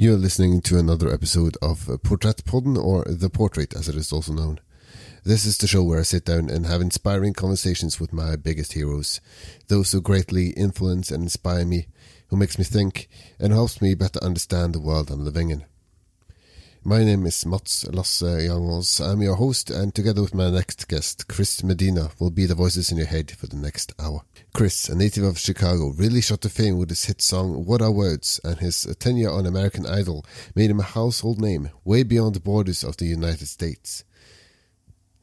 You're listening to another episode of Portrait Podden, or The Portrait as it is also known. This is the show where I sit down and have inspiring conversations with my biggest heroes, those who greatly influence and inspire me, who makes me think, and helps me better understand the world I'm living in. My name is Mats Lasse Jangås. I'm your host, and together with my next guest, Chris Medina, will be the voices in your head for the next hour. Chris, a native of Chicago, really shot to fame with his hit song What Are Words, and his tenure on American Idol made him a household name way beyond the borders of the United States.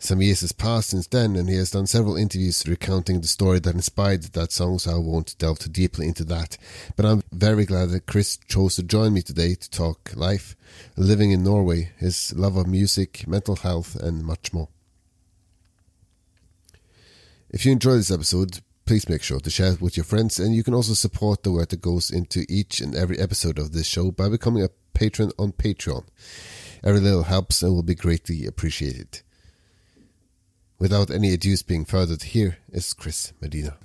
Some years has passed since then, and he has done several interviews recounting the story that inspired that song, so I won't delve too deeply into that. But I'm very glad that Chris chose to join me today to talk life, living in Norway, his love of music, mental health, and much more. If you enjoy this episode, please make sure to share it with your friends, and you can also support the work that goes into each and every episode of this show by becoming a patron on Patreon. Every little helps and will be greatly appreciated. Without any ado being furthered, here is Chris Medina.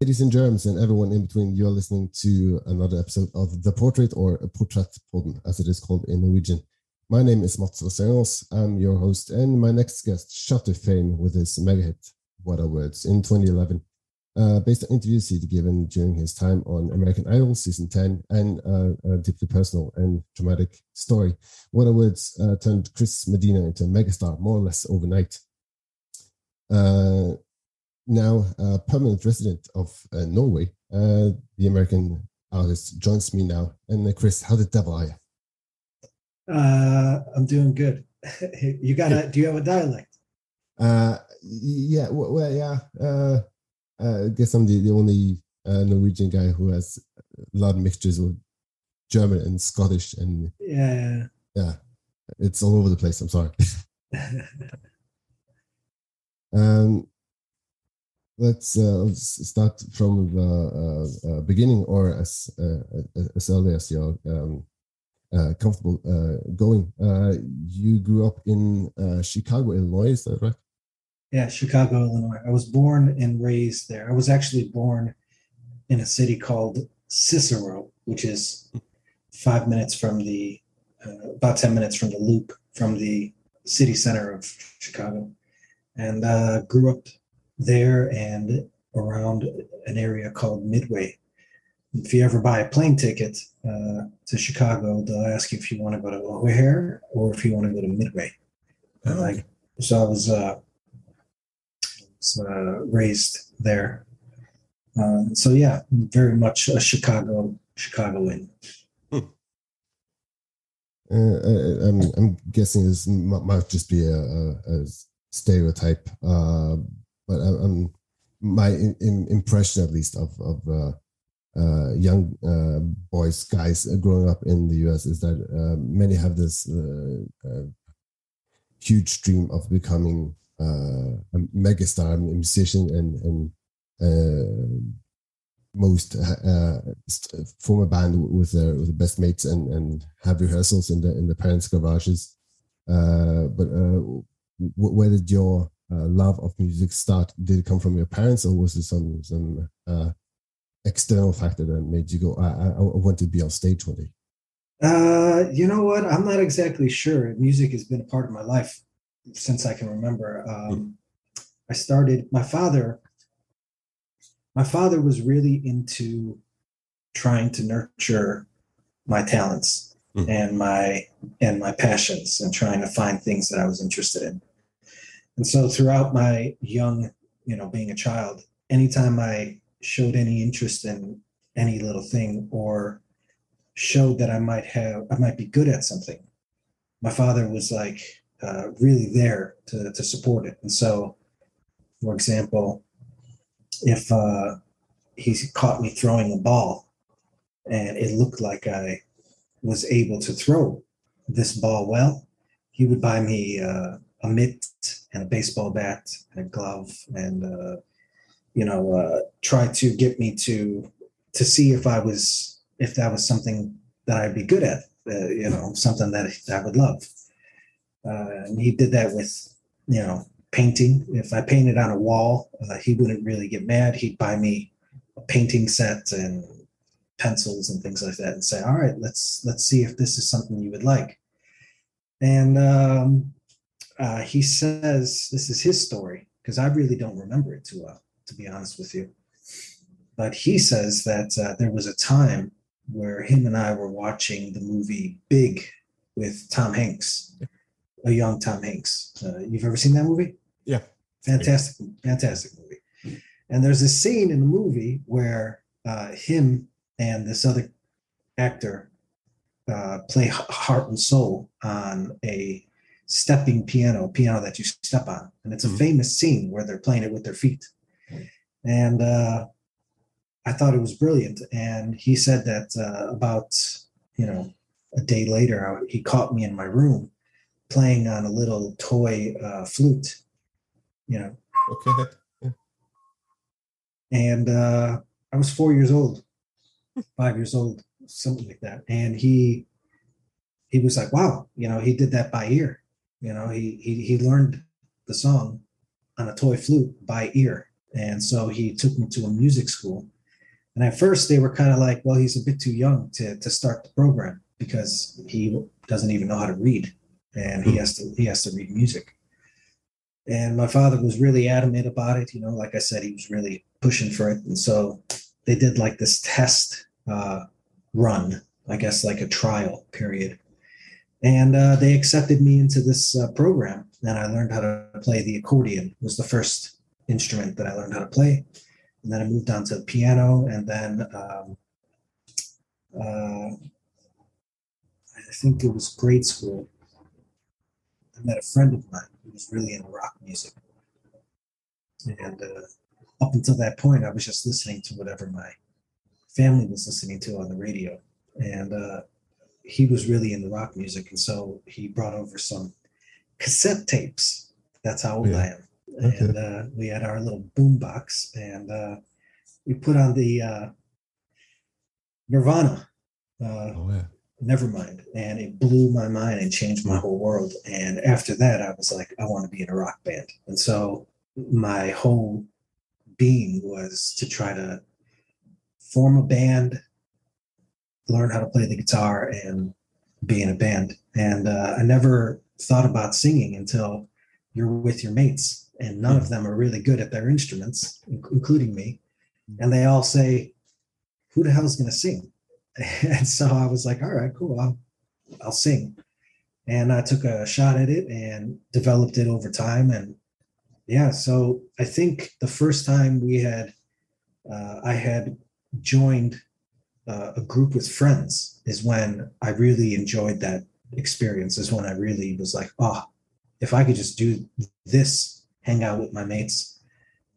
Ladies and germs and everyone in between, you are listening to another episode of The Portrait or Portrait Podden, as it is called in Norwegian. My name is Mats Lasengos. I'm your host, and my next guest shot to fame with his mega hit, What Are Words, in 2011 uh, based on interviews he'd given during his time on American Idol season 10 and uh, a deeply personal and dramatic story. What Words uh, turned Chris Medina into a megastar more or less overnight. Uh, now a permanent resident of uh, Norway, uh, the American artist joins me now. And Chris, how the devil are you? I'm doing good. you got a? Do you have a dialect? yeah. Well, yeah uh, I guess I'm the, the only uh, Norwegian guy who has a lot of mixtures of German and Scottish and yeah, yeah, it's all over the place. I'm sorry. um, let's, uh, let's start from the uh, uh, beginning or as uh, as early as you're um, comfortable going. you grew up in Chicago, Illinois, is that right? Yeah, Chicago, Illinois. I was born and raised there. I was actually born in a city called Cicero, which is five minutes from the, uh, about 10 minutes from the loop from the city center of Chicago. And uh, grew up there and around an area called Midway. If you ever buy a plane ticket uh, to Chicago, they'll ask you if you want to go to O'Hare or if you want to go to Midway. Oh. Like, so I was uh, uh, raised there. Uh, so yeah, very much a Chicago Chicagoan. Hmm. Uh, I'm, I'm, guessing this might just be a, a, a stereotype, uh, but I, am my in, impression, at least, of of uh, uh, young boys, guys growing up in the U.S. is that many have this huge dream of becoming uh, a megastar, a musician, and and uh, most uh, form a band with with the best mates and and have rehearsals in the in the parents' garages. Uh, but uh, where did your uh, love of music start? Did it come from your parents, or was it some some uh, external factor that made you go, I, I, want to be on stage one day? Uh, you know what? I'm not exactly sure. Music has been a part of my life since I can remember. Um, I started. My father. My father was really into trying to nurture my talents mm. and my and my passions and trying to find things that I was interested in. And so throughout my young, you know, being a child, anytime I showed any interest in any little thing or showed that I might have I might be good at something, my father was like, uh, really there to, to support it. And so, for example, if uh, he caught me throwing a ball and it looked like I was able to throw this ball well, he would buy me uh, a mitt and a baseball bat and a glove and uh, you know uh, try to get me to to see if I was if that was something that I'd be good at, uh, you know, something that I would love. Uh, and he did that with, you know, painting. If I painted on a wall, uh, he wouldn't really get mad. He'd buy me a painting set and pencils and things like that, and say, "All right, let's let's see if this is something you would like." And um, uh, he says this is his story because I really don't remember it too well, to be honest with you. But he says that uh, there was a time where him and I were watching the movie Big with Tom Hanks, a young Tom Hanks. Uh, you've ever seen that movie? Yeah. Fantastic, fantastic movie. And there's a scene in the movie where uh, him and this other actor uh, play heart and soul on a stepping piano, piano that you step on. And it's a mm-hmm. famous scene where they're playing it with their feet. And uh, I thought it was brilliant. And he said that uh, about, you know, a day later, he caught me in my room playing on a little toy uh, flute, you know. Okay. Yeah. And uh, I was four years old, five years old, something like that. And he he was like, "Wow, you know, he did that by ear. You know, he he he learned the song on a toy flute by ear." And so he took me to a music school. And at first, they were kind of like, "Well, he's a bit too young to to start the program." because he doesn't even know how to read and he has to he has to read music. And my father was really adamant about it you know like i said he was really pushing for it. And so they did like this test uh, run i guess like a trial period. And uh, they accepted me into this uh, program and i learned how to play the accordion it was the first instrument that i learned how to play. And then i moved on to the piano and then um, uh, I think it was grade school. I met a friend of mine who was really into rock music. And uh, up until that point, I was just listening to whatever my family was listening to on the radio. And uh, he was really into rock music. And so he brought over some cassette tapes. That's how old yeah. I am. Okay. And uh, we had our little boom box and uh, we put on the uh, Nirvana. Uh, oh, yeah Nevermind. And it blew my mind and changed my whole world. And after that, I was like, I want to be in a rock band. And so my whole being was to try to form a band, learn how to play the guitar, and be in a band. And uh, I never thought about singing until you're with your mates, and none of them are really good at their instruments, including me. And they all say, Who the hell is going to sing? And so I was like, all right, cool, I'll, I'll sing. And I took a shot at it and developed it over time. And yeah, so I think the first time we had, uh, I had joined uh, a group with friends is when I really enjoyed that experience, is when I really was like, oh, if I could just do this, hang out with my mates,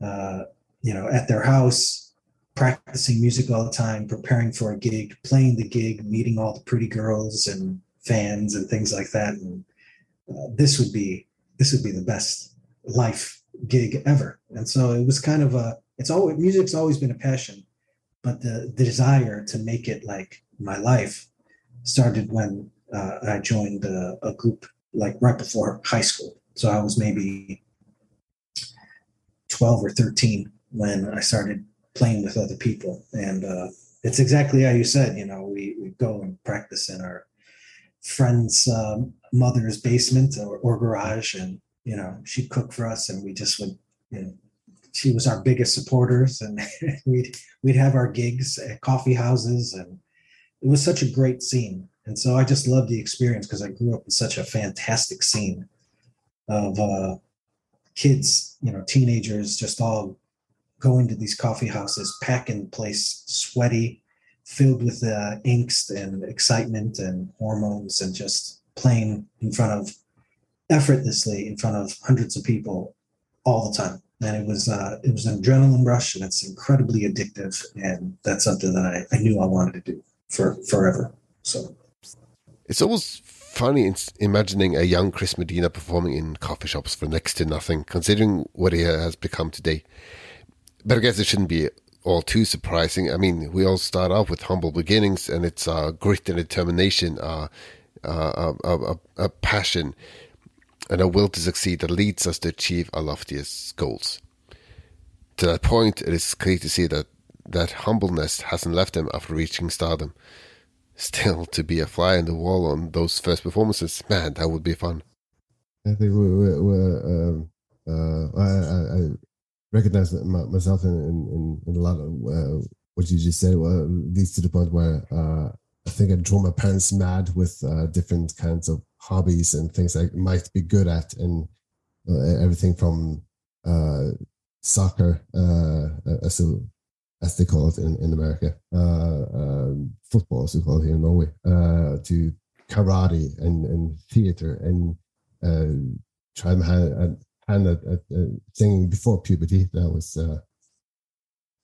uh, you know, at their house, practicing music all the time, preparing for a gig, playing the gig, meeting all the pretty girls and fans and things like that. And uh, this would be this would be the best life gig ever. And so it was kind of a it's always music's always been a passion, but the, the desire to make it like my life started when uh, I joined a, a group like right before high school. So I was maybe 12 or 13 when I started playing with other people. And uh, it's exactly how you said, you know, we, we go and practice in our friend's um, mother's basement or, or garage. And, you know, she'd cook for us and we just would, you know, she was our biggest supporters and we'd, we'd have our gigs at coffee houses and it was such a great scene. And so I just loved the experience because I grew up in such a fantastic scene of uh, kids, you know, teenagers just all going to these coffee houses, packing the place sweaty, filled with uh, angst and excitement and hormones, and just playing in front of effortlessly in front of hundreds of people all the time. And it was uh, it was an adrenaline rush, and it's incredibly addictive. And that's something that I, I knew I wanted to do for forever. So it's almost funny imagining a young Chris Medina performing in coffee shops for next to nothing, considering what he has become today but I guess it shouldn't be all too surprising. I mean, we all start off with humble beginnings, and it's uh, grit and determination, uh, uh, a, a, a, passion. and a will to succeed that leads us to achieve our loftiest goals. To that point, it is clear to see that that humbleness hasn't left him after reaching stardom. Still, to be a fly in the wall on those first performances, man, that would be fun. I think we, we, we um, uh, I, I, recognize myself in, in, in, a lot of uh, what you just said. Well, leads to the point where uh, I think I drove my parents mad with uh, different kinds of hobbies and things I might be good at, and uh, everything from uh, soccer, as, a, as they call it in, in America, um, football as we call it here in Norway, to karate and, and theater and try my hand, hand at, at, at, singing before puberty. That was uh,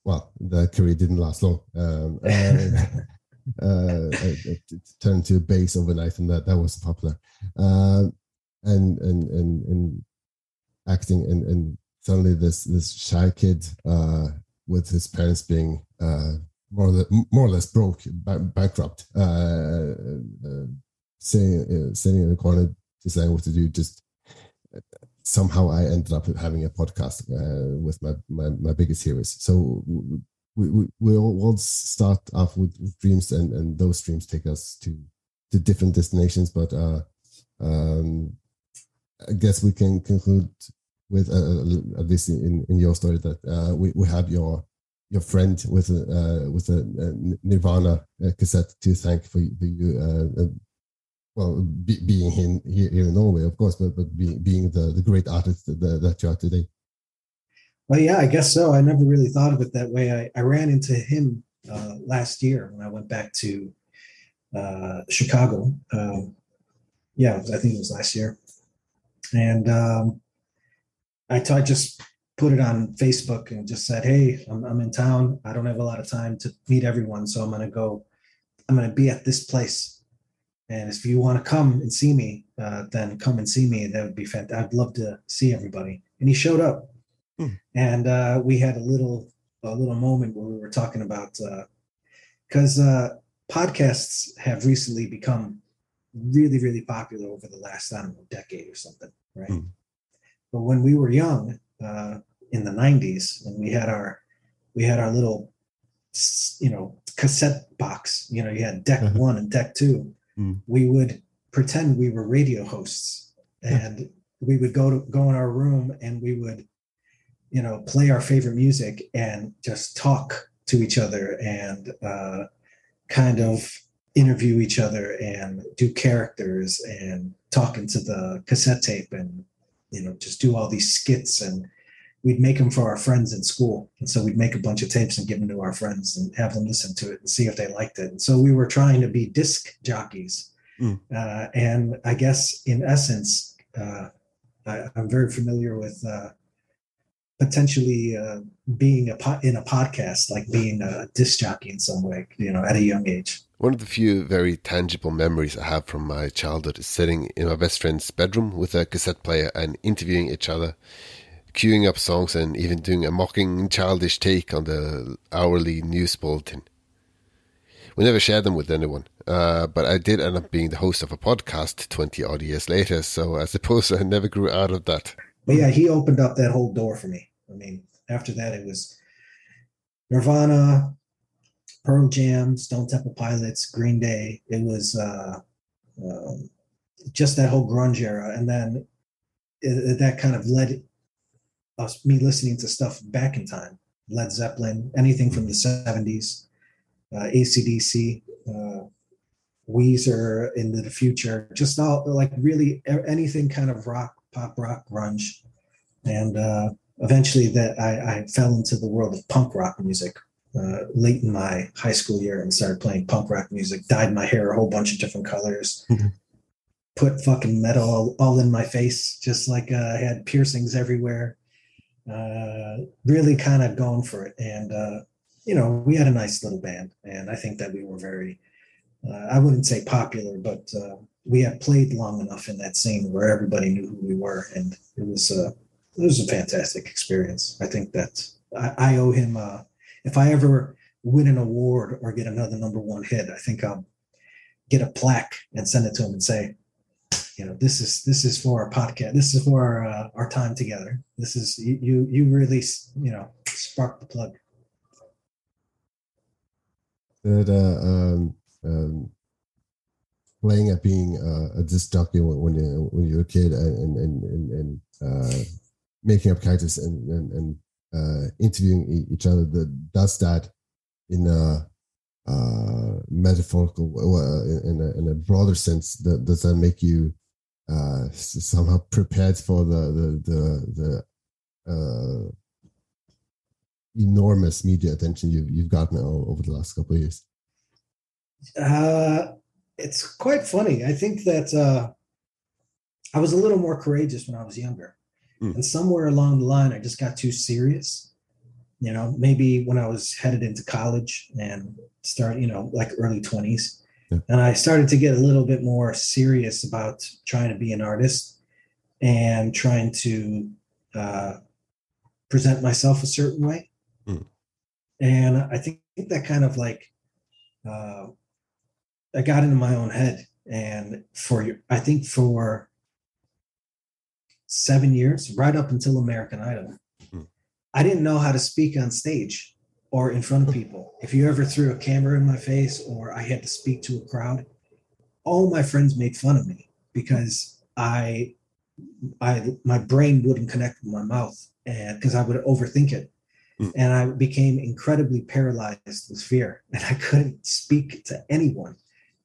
well, the career didn't last long. Um, uh, it, it, turned to bass overnight, and that that was popular. Um, and and and and acting, and and suddenly this this shy kid uh, with his parents being uh, more or less, more or less broke, bankrupt, uh, uh, sitting sitting in a corner deciding what to do, just somehow I ended up having a podcast uh, with my, my, my biggest heroes. So we, we, we all start off with, dreams, and, and those dreams take us to to different destinations. But uh, um, I guess we can conclude with uh, at least in, in your story that uh, we, we have your your friend with a uh, with a, a Nirvana uh, cassette to thank for, for you uh, well, be, being in, here, in Norway, of course, but but being, being the, the great artist that, that you are today. Well, yeah, I guess so. I never really thought of it that way. I, I ran into him uh, last year when I went back to uh, Chicago. Um, yeah, I think it was last year. And um, I, t- I just put it on Facebook and just said, hey, I'm, I'm in town. I don't have a lot of time to meet everyone. So I'm going to go, I'm going to be at this place and if you want to come and see me, uh, then come and see me. That would be fantastic. I'd love to see everybody. And he showed up, hmm. and uh, we had a little a little moment where we were talking about because uh, uh, podcasts have recently become really really popular over the last I don't know decade or something, right? Hmm. But when we were young uh, in the '90s, and we had our we had our little you know cassette box. You know, you had deck uh-huh. one and deck two mm. we would pretend we were radio hosts and we would go to go in our room and we would you know play our favorite music and just talk to each other and uh, kind of interview each other and do characters and talk into the cassette tape and you know just do all these skits and we'd make them for our friends in school. And so we'd make a bunch of tapes and give them to our friends and have them listen to it and see if they liked it. And so we were trying to be disc jockeys. Mm. uh, and i guess in essence uh, I, am very familiar with uh, potentially uh, being a po- in a podcast like being a disc jockey in some way you know at a young age. One of the few very tangible memories I have from my childhood is sitting in my best friend's bedroom with a cassette player and interviewing each other queuing up songs and even doing a mocking, childish take on the hourly news bulletin. We never shared them with anyone, uh, but I did end up being the host of a podcast 20 odd years later, so I suppose I never grew out of that. But yeah, he opened up that whole door for me. I mean, after that, it was Nirvana, Pearl Jam, Stone Temple Pilots, Green Day. It was uh, um, just that whole grunge era. And then it, that kind of led us me listening to stuff back in time. Led zeppelin anything from the 70s uh, acdc uh, weezer into the future just all like really anything kind of rock pop rock grunge. And uh, eventually that I, I, fell into the world of punk rock music uh, late in my high school year and started playing punk rock music dyed my hair a whole bunch of different colors. Put fucking metal all, all, in my face just like uh, i had piercings everywhere uh, really kind of going for it. And, uh, you know, we had a nice little band, and I think that we were very, uh, I wouldn't say popular, but uh, we had played long enough in that scene where everybody knew who we were. And it was, uh, it was a fantastic experience. I think that I, I owe him, uh, if I ever win an award or get another number one hit, I think I'll get a plaque and send it to him and say, you know this is this is for our podcast this is for our, uh, our time together. This is you you, really you know spark the plug. That uh, um, um, playing at being uh, a disc jockey when, when you when you're a kid and and and, and uh, making up characters and and, and uh, interviewing each other that does that in a uh, metaphorical uh, in a, in a broader sense that does that make you uh, somehow prepared for the the the, the uh, enormous media attention you've you've gotten over the last couple of years? Uh, it's quite funny. I think that uh, I was a little more courageous when I was younger, mm. and somewhere along the line, I just got too serious. You know, maybe when I was headed into college and start, you know, like early twenties, yeah. and I started to get a little bit more serious about trying to be an artist and trying to uh, present myself a certain way. Mm. And I think that kind of like uh, I got into my own head, and for I think for seven years, right up until American Idol, mm. I didn't know how to speak on stage or in front of people. If you ever threw a camera in my face or I had to speak to a crowd, all my friends made fun of me because I I my brain wouldn't connect with my mouth and because I would overthink it. Mm. And I became incredibly paralyzed with fear and I couldn't speak to anyone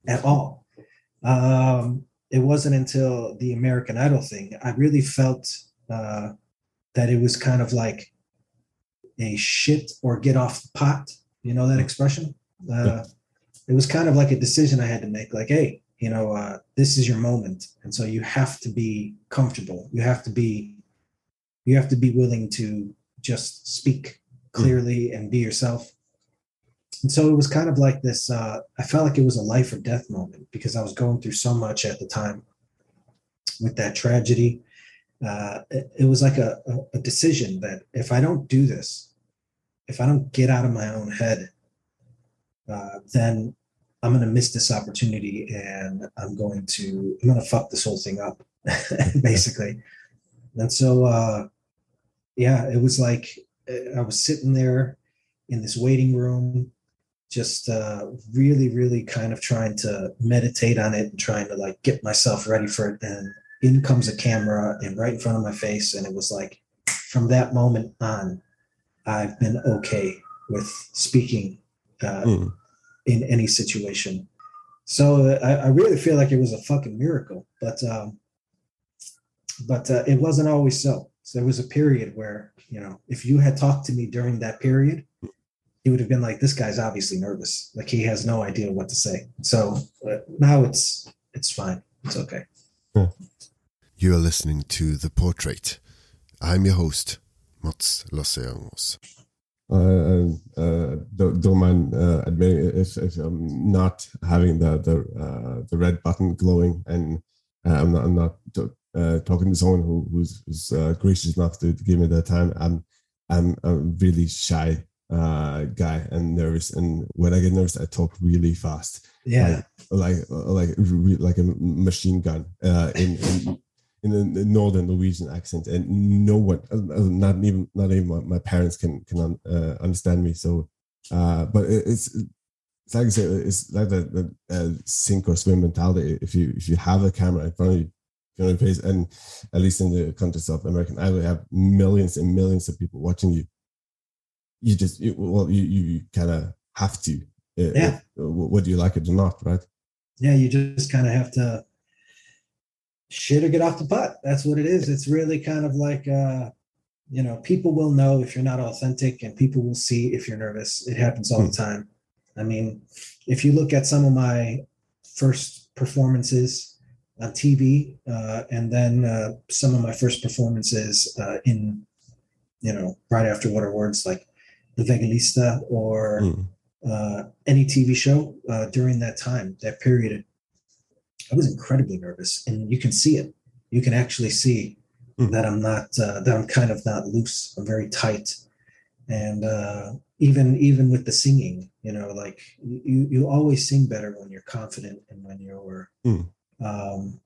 at all. Um, it wasn't until the American Idol thing I really felt uh, that it was kind of like a shit or get off the pot. You know that expression? Uh, it was kind of like a decision I had to make. Like, hey, you know, uh, this is your moment, and so you have to be comfortable. You have to be, you have to be willing to just speak clearly and be yourself. And so it was kind of like this. Uh, I felt like it was a life or death moment because I was going through so much at the time with that tragedy. Uh, it, it, was like a, a, a decision that if I don't do this, if I don't get out of my own head, uh, then I'm going to miss this opportunity and I'm going to I'm going to fuck this whole thing up, basically. And so, uh, yeah, it was like I was sitting there in this waiting room, just uh, really, really kind of trying to meditate on it and trying to like get myself ready for it. And in comes a camera and right in front of my face. And it was like from that moment on, I've been okay with speaking uh, mm. in any situation. So uh, I, I, really feel like it was a fucking miracle, but um, but uh, it wasn't always so. So there was a period where you know if you had talked to me during that period, he would have been like, "This guy's obviously nervous. Like he has no idea what to say." So uh, now it's it's fine. It's okay. You are listening to The Portrait. I'm your host, Mats Lasseangos. Uh, uh, don't, don't mind uh, admitting if, if I'm not having the the uh, the red button glowing, and uh, I'm not I'm not uh, talking to someone who, who's, who's gracious enough to, to, give me the time. I'm I'm a really shy guy and nervous, and when I get nervous, I talk really fast. Yeah, like like like, like a machine gun. in, in in a northern Norwegian accent, and no one, uh, uh, not even not even my, my parents can can uh, understand me. So, uh, but it's it's like I say, it's like the, the uh, sink or swim mentality. If you if you have a camera in front of you, in your face, and at least in the context of American Idol, have millions and millions of people watching you. You just you, well, you you kind of have to. Uh, yeah. Whether you like it or not, right? Yeah, you just kind of have to shit or get off the pot. That's what it is. It's really kind of like, uh, you know, people will know if you're not authentic and people will see if you're nervous. It happens all the hmm. time. I mean, if you look at some of my first performances on TV uh, and then uh, some of my first performances uh, in, you know, right after What Are Words, like The VG-lista or mm. any TV show uh, during that time, that period I was incredibly nervous, and you can see it. You can actually see mm. that I'm not uh, that I'm kind of not loose. I'm very tight, and uh, even even with the singing, you know, like you you always sing better when you're confident and when you're mm. um,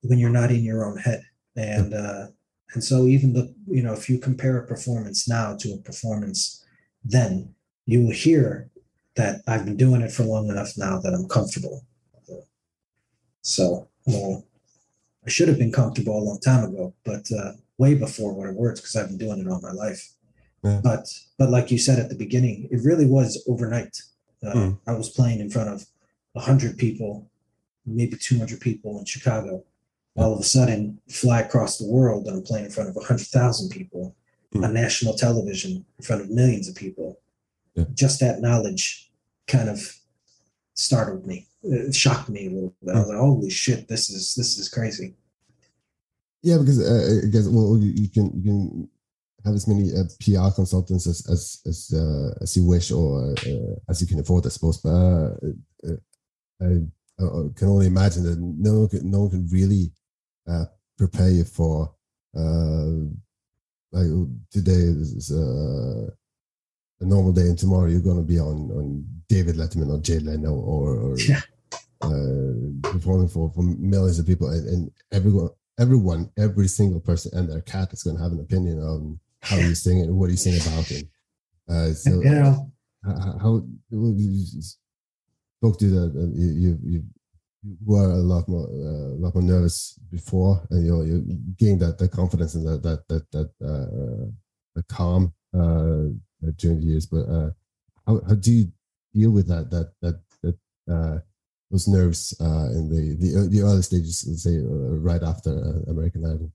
when you're not in your own head. And uh, and so even the you know if you compare a performance now to a performance then, you will hear that I've been doing it for long enough now that I'm comfortable. So well, I should have been comfortable a long time ago, but uh, way before What Are Words because I've been doing it all my life. Yeah. But but like you said at the beginning, it really was overnight. Uh, Mm. I was playing in front of hundred people, maybe two hundred people in Chicago. All of a sudden, fly across the world, and I'm playing in front of hundred thousand people Mm. on national television in front of millions of people. Yeah. Just that knowledge kind of startled me. It shocked me a little bit. I was like, "Holy shit! This is this is crazy." Yeah, because uh, I guess well, you, you can you can have as many uh, PR consultants as as as, uh, as you wish or uh, as you can afford, I suppose. But uh, uh, I, I can only imagine that no one can, no one can really uh, prepare you for uh, like today is uh, a normal day, and tomorrow you're going to be on on David Letterman or Jay Leno or, or Yeah. Uh, performing for, for millions of people, and, and everyone, everyone, every single person and their cat is going to have an opinion on how you sing it, what you sing about it. Uh, so, you know, how, how well, you spoke to that? Uh, you, you, you you were a lot more, uh, a lot more nervous before, and you you gained that, that confidence and that that that that uh, the calm uh, during the years. But uh, how how do you deal with that that that that uh, those nerves uh, in the the the early stages, let's say uh, right after uh, American Idol?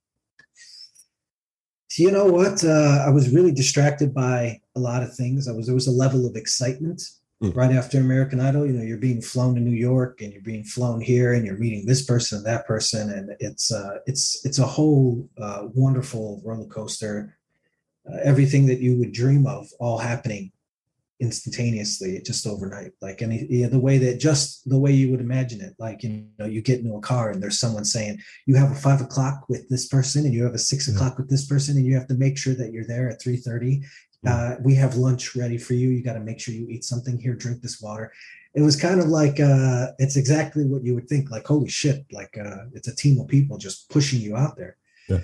you know what? Uh, I was really distracted by a lot of things. I was there was a level of excitement Mm. right after American Idol. You know, you're being flown to New York, and you're being flown here, and you're meeting this person, and that person, and it's uh, it's it's a whole uh, wonderful roller coaster. Uh, everything that you would dream of, all happening instantaneously, just overnight. Like any yeah, the way that just the way you would imagine it. Like you know, you get into a car and there's someone saying you have a five o'clock with this person, and you have a six Yeah. o'clock with this person, and you have to make sure that you're there at three thirty. Mm. Uh, we have lunch ready for you. You got to make sure you eat something here. Drink this water. It was kind of like uh, it's exactly what you would think. Like holy shit! Like uh, it's a team of people just pushing you out there. Yeah.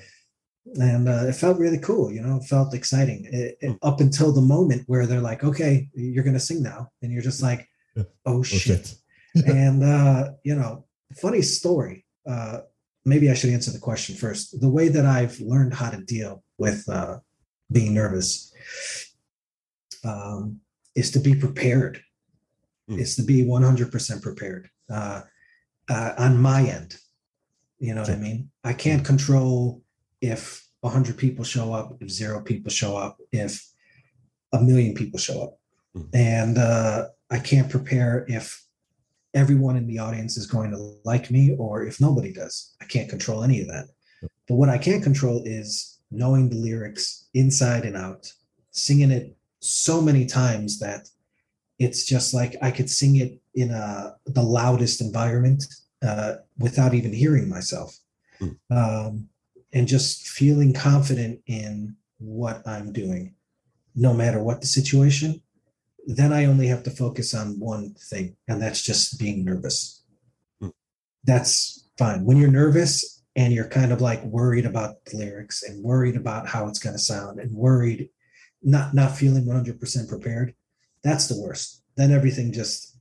And uh, it felt really cool, you know. It felt exciting it, it- Mm. up until the moment where they're like, "Okay, you're gonna sing now," and you're just like, Yeah. "Oh Oh shit!" and uh, you know, funny story. Uh, maybe I should answer the question first. The way that I've learned how to deal with uh, being nervous um, is to be prepared. Mm. Is to be one hundred percent prepared uh, uh, on my end. You know what I mean? I can't control if hundred people show up, if zero people show up, if a million people show up, Mm. and uh, I can't prepare if everyone in the audience is going to like me or if nobody does. I can't control any of that. But what I can control is knowing the lyrics inside and out, singing it so many times that it's just like I could sing it in a the loudest environment uh, without even hearing myself, Mm. um, and just feeling confident in what I'm doing, no matter what the situation then I only have to focus on one thing, and that's just being nervous. Hmm. That's fine. When you're nervous and you're kind of like worried about the lyrics and worried about how it's going to sound and worried, not not feeling 100% prepared, that's the worst. Then everything just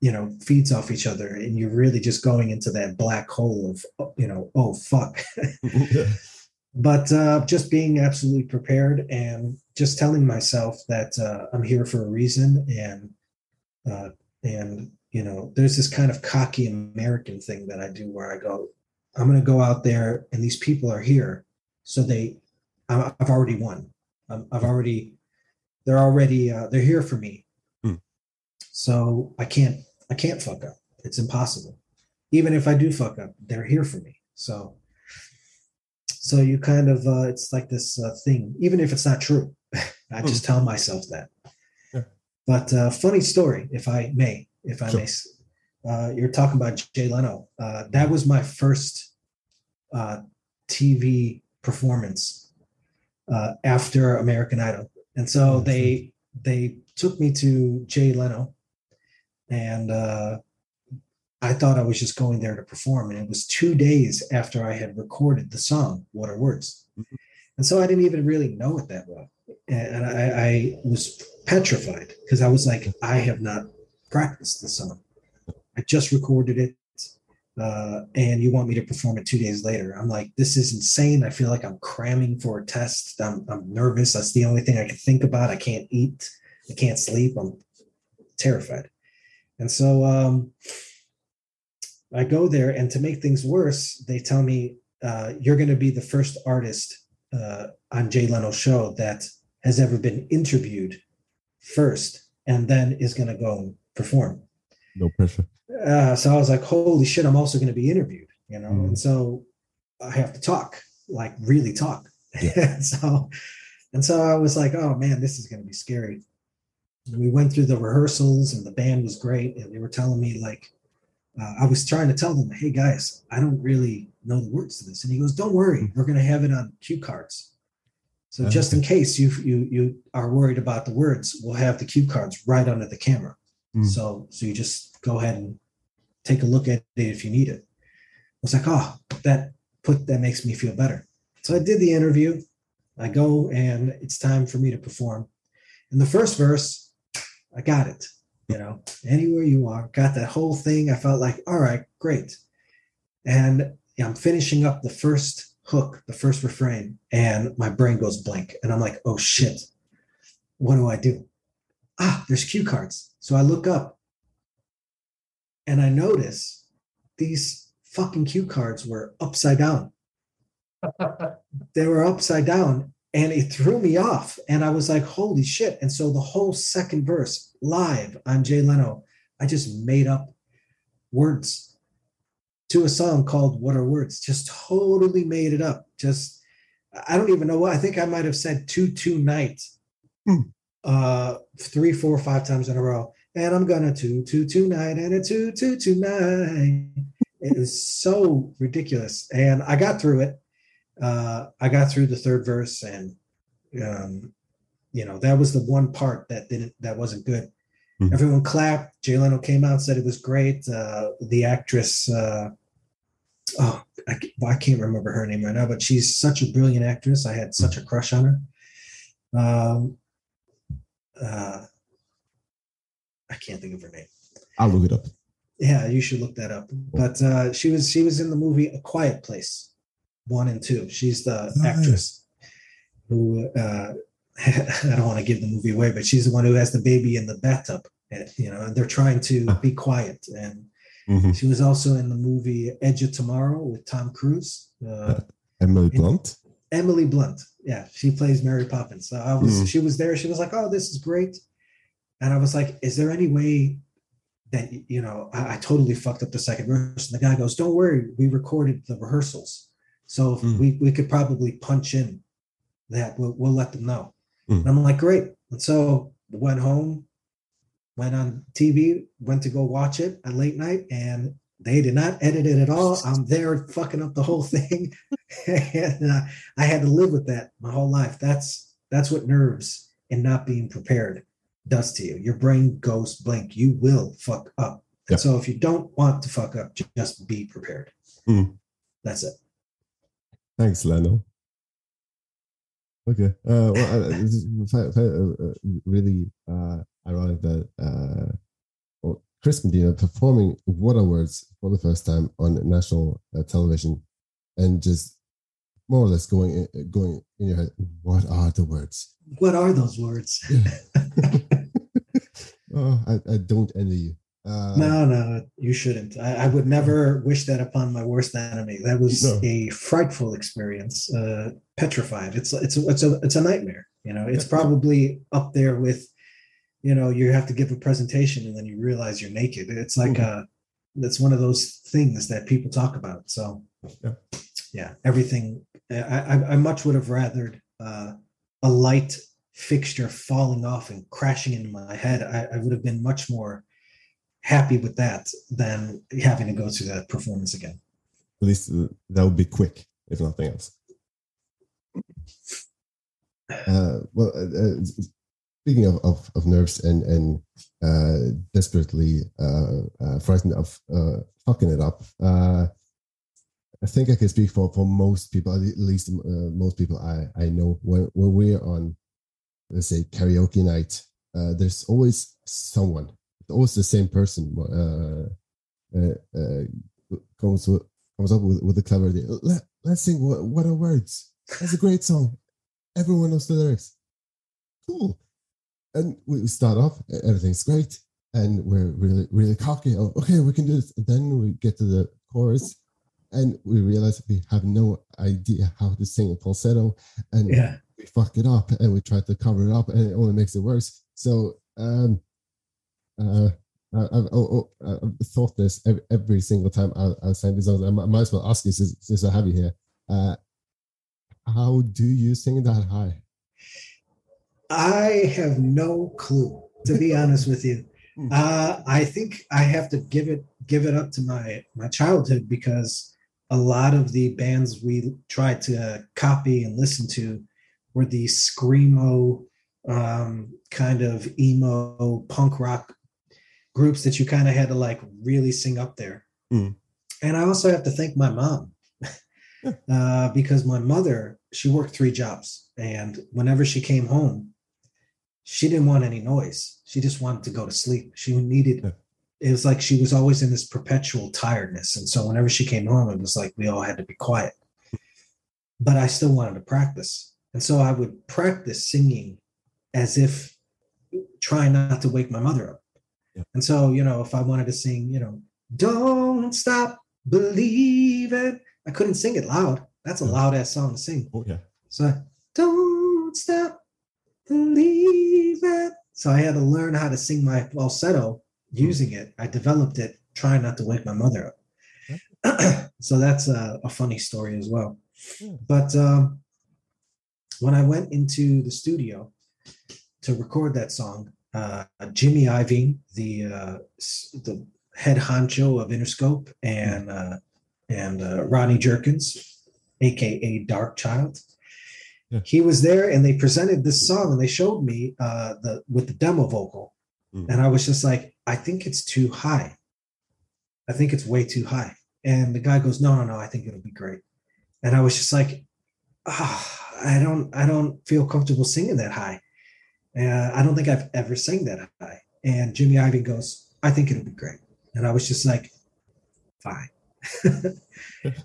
you know feeds off each other and you're really just going into that black hole of you know oh fuck but uh, just being absolutely prepared and just telling myself that uh, I'm here for a reason and uh, and you know there's this kind of cocky American thing that I do where I go I'm going to go out there and these people are here so they I've already won I've already they're already uh, they're here for me. So I can't I can't fuck up. It's impossible. Even if I do fuck up they're here for me. So so you kind of uh, it's like this uh, thing even if it's not true. I just tell myself that. Yeah. but uh, funny story if i may if i Sure. may. Uh, you're talking about jay leno. Uh, that was my first uh, tv performance uh, after american idol. And so they they took me to jay leno and uh, I thought I was just going there to perform. And it was two days after I had recorded the song, What Are Words? Mm-hmm. And so I didn't even really know it that well. And I, I was petrified because I was like, I have not practiced the song. I just recorded it. Uh, and you want me to perform it two days later. I'm like, this is insane. I feel like I'm cramming for a test. I'm, I'm nervous. That's the only thing I can think about. I can't eat. I can't sleep. I'm terrified. And so um, I go there, and to make things worse, they tell me uh, you're going to be the first artist uh, on Jay Leno's show that has ever been interviewed first and then is going to go and perform. No pressure. Uh, so I was like, holy shit, I'm also going to be interviewed, you know? Mm. And so I have to talk, like really talk. Yeah. so, and so I was like, oh man, this is going to be scary. And we went through the rehearsals and the band was great. And they were telling me like, uh, I was trying to tell them, hey guys, I don't really know the words to this. And he goes, don't worry, mm. we're going to have it on cue cards. So okay. just in case you you you are worried about the words, we'll have the cue cards right under the camera. Mm. So so you just go ahead and take a look at it if you need it. I was like, oh, that put that makes me feel better. So I did the interview. I go and it's time for me to perform. In the first verse, I got it. You know, anywhere you are, got that whole thing. I felt like, all right, great. And I'm finishing up the first hook, the first refrain, and my brain goes blank. And I'm like, oh shit, what do I do? Ah, there's cue cards. So I look up and I notice these fucking cue cards were upside down. they were upside down and it threw me off. And I was like, holy shit. And so the whole second verse live on Jay Leno, I just made up words to a song called What Are Words? Just totally made it up. Just, I don't even know what. I think I might have said two, two night hmm. uh, three, four, five times in a row and I'm gonna two two tonight and a two two tonight. it was so ridiculous, and I got through it. Uh, I got through the third verse, and um, you know that was the one part that didn't that wasn't good. Mm-hmm. Everyone clapped. Jay Leno came out said it was great. Uh, the actress, uh, oh, I, I can't remember her name right now, but she's such a brilliant actress. I had such a crush on her. Um, uh, I can't think of her name. I'll look it up. Yeah, you should look that up. But uh, she was she was in the movie A Quiet Place, one and two. She's the oh, actress who uh, I don't want to give the movie away, but she's the one who has the baby in the bathtub. And, you know, and they're trying to be quiet. And mm-hmm. she was also in the movie Edge of Tomorrow with Tom Cruise. Uh, Emily Blunt. Emily Blunt. Yeah, she plays Mary Poppins. So I was. Mm. She was there. She was like, "Oh, this is great." And I was like, is there any way that, you know, I, I totally fucked up the second verse? And the guy goes, don't worry, we recorded the rehearsals. So mm. we, we could probably punch in that. We'll, we'll let them know. Mm. And I'm like, great. And so went home, went on TV, went to go watch it at late night, and they did not edit it at all. I'm there fucking up the whole thing, and uh, I had to live with that my whole life. That's that's what nerves and not being prepared does to you. Your brain goes blank. You will fuck up. And so if you don't want to fuck up, just be prepared. Mm. That's it. Thanks, Leno. Okay. Uh, well, uh, uh, really uh, ironic that uh, well, Chris Medina performing What Are Words for the first time on national uh, television, and just more or less going going in your head. What are the words? What are those words? oh, I, I don't envy you. Uh, no, no, you shouldn't. I, I, would never wish that upon my worst enemy. That was no. a frightful experience. Uh, petrified. It's it's it's a it's a nightmare. You know, it's probably up there with, you know, you have to give a presentation and then you realize you're naked. It's like mm-hmm. a, that's one of those things that people talk about. So, yeah, yeah everything. I, I, I much would have rathered uh, a light fixture falling off and crashing into my head, I, I would have been much more happy with that than having to go through that performance again. At least that would be quick, if nothing else. Uh, well, uh, uh speaking of, of, of nerves and and uh, desperately uh, uh, frightened of fucking it up, I think I can speak for, for most people, at least most people I, I know. When when we're on, let's say karaoke night, there's always someone, always the same person uh, uh, uh, comes with, comes up with, with a clever idea. Let, let's sing what, what are words? That's a great song. Everyone knows the lyrics. Cool and we start off, everything's great, and we're really, really cocky. Oh, okay, we can do this. And then we get to the chorus, and we realize we have no idea how to sing a falsetto, and yeah. we fuck it up, and we try to cover it up, and it only makes it worse. So, um, uh, I, have oh, oh, I've thought this every, every single time I, I sing these songs. I might as well ask you since, since I have you here. Uh, how do you sing that high? I have no clue, to be honest with you. Hmm. Uh, I think I have to give it give it up to my my childhood because a lot of the bands we tried to copy and listen to were the screamo um, kind of emo punk rock groups that you kind of had to like really sing up there. Mm. And I also have to thank my mom uh, because my mother she worked three jobs, and whenever she came home, she didn't want any noise. She just wanted to go to sleep. She needed yeah. it was like she was always in this perpetual tiredness. And so whenever she came home, it was like we all had to be quiet. But I still wanted to practice. And so I would practice singing as if trying not to wake my mother up. Yeah. And so, you know, if I wanted to sing, you know, don't stop believing, I couldn't sing it loud. That's a loud ass song to sing. Oh, yeah. So don't stop believe it. So I had to learn how to sing my falsetto using it. I developed it trying not to wake my mother up. so that's a, a, funny story as well. But um, when I went into the studio to record that song, uh, Jimmy Iovine, the uh, the head honcho of Interscope, and uh, and uh, Rodney Jerkins, aka Darkchild, yeah. he was there and they presented this song and they showed me uh, the with the demo vocal. Mm. and i was just like i think it's too high. I think it's way too high. And the guy goes no no no i think it'll be great. And i was just like oh, i don't i don't feel comfortable singing that high uh, i don't think i've ever sang that high and jimmy iovine goes i think it'll be great and i was just like fine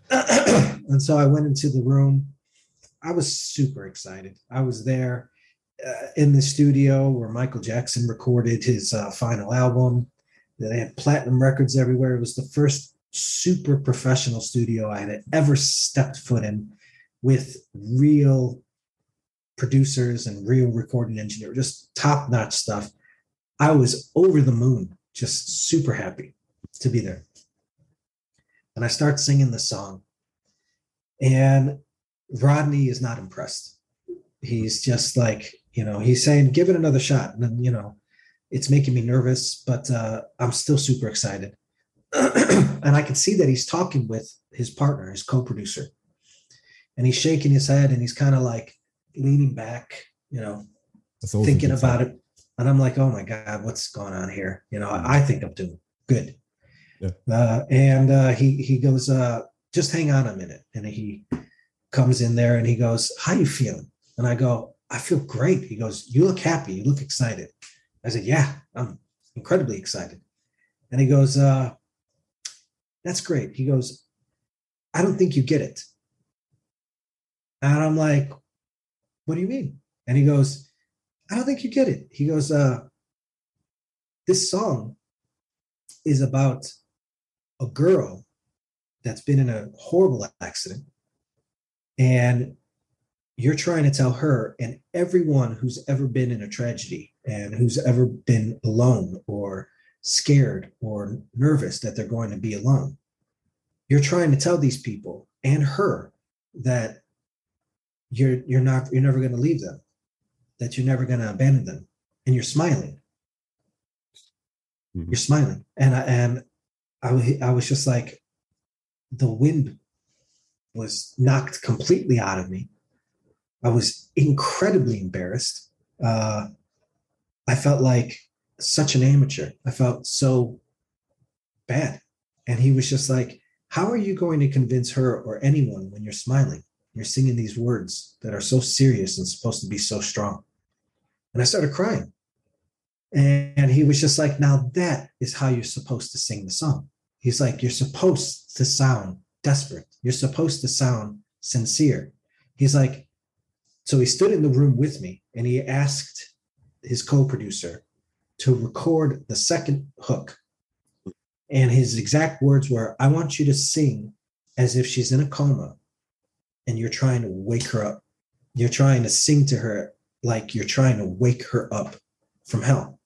and so i went into the room I was super excited. I was there uh, in the studio where Michael Jackson recorded his uh, final album. They had platinum records everywhere. It was the first super professional studio I had ever stepped foot in with real producers and real recording engineer, just top notch stuff. I was over the moon, just super happy to be there. And I start singing the song. And Rodney is not impressed. He's just like, you know, he's saying, give it another shot. And then, you know, it's making me nervous, but uh, I'm still super excited. and I can see that he's talking with his partner, his co producer. And he's shaking his head and he's kind of like leaning back, you know, thinking about it. And I'm like, oh my God, what's going on here? You know, I, I think I'm doing good. Yeah. Uh, and uh, he he goes, uh, just hang on a minute. And he comes in there and he goes, How you feeling? And I go, I feel great. He goes, You look happy. You look excited. I said, Yeah, I'm incredibly excited. And he goes, uh, That's great. He goes, I don't think you get it. And I'm like, What do you mean? And he goes, I don't think you get it. He goes, uh, This song is about a girl that's been in a horrible accident and you're trying to tell her and everyone who's ever been in a tragedy and who's ever been alone or scared or nervous that they're going to be alone you're trying to tell these people and her that you're you're not you're never going to leave them that you're never going to abandon them and you're smiling mm-hmm. you're smiling and I, and I, I was just like the wind was knocked completely out of me. I was incredibly embarrassed. Uh, I felt like such an amateur. I felt so bad. And he was just like, How are you going to convince her or anyone when you're smiling? You're singing these words that are so serious and supposed to be so strong. And I started crying. And he was just like, Now that is how you're supposed to sing the song. He's like, You're supposed to sound desperate. You're supposed to sound sincere. He's like, So he stood in the room with me and he asked his co producer to record the second hook. And his exact words were, I want you to sing as if she's in a coma and you're trying to wake her up. You're trying to sing to her like you're trying to wake her up from hell.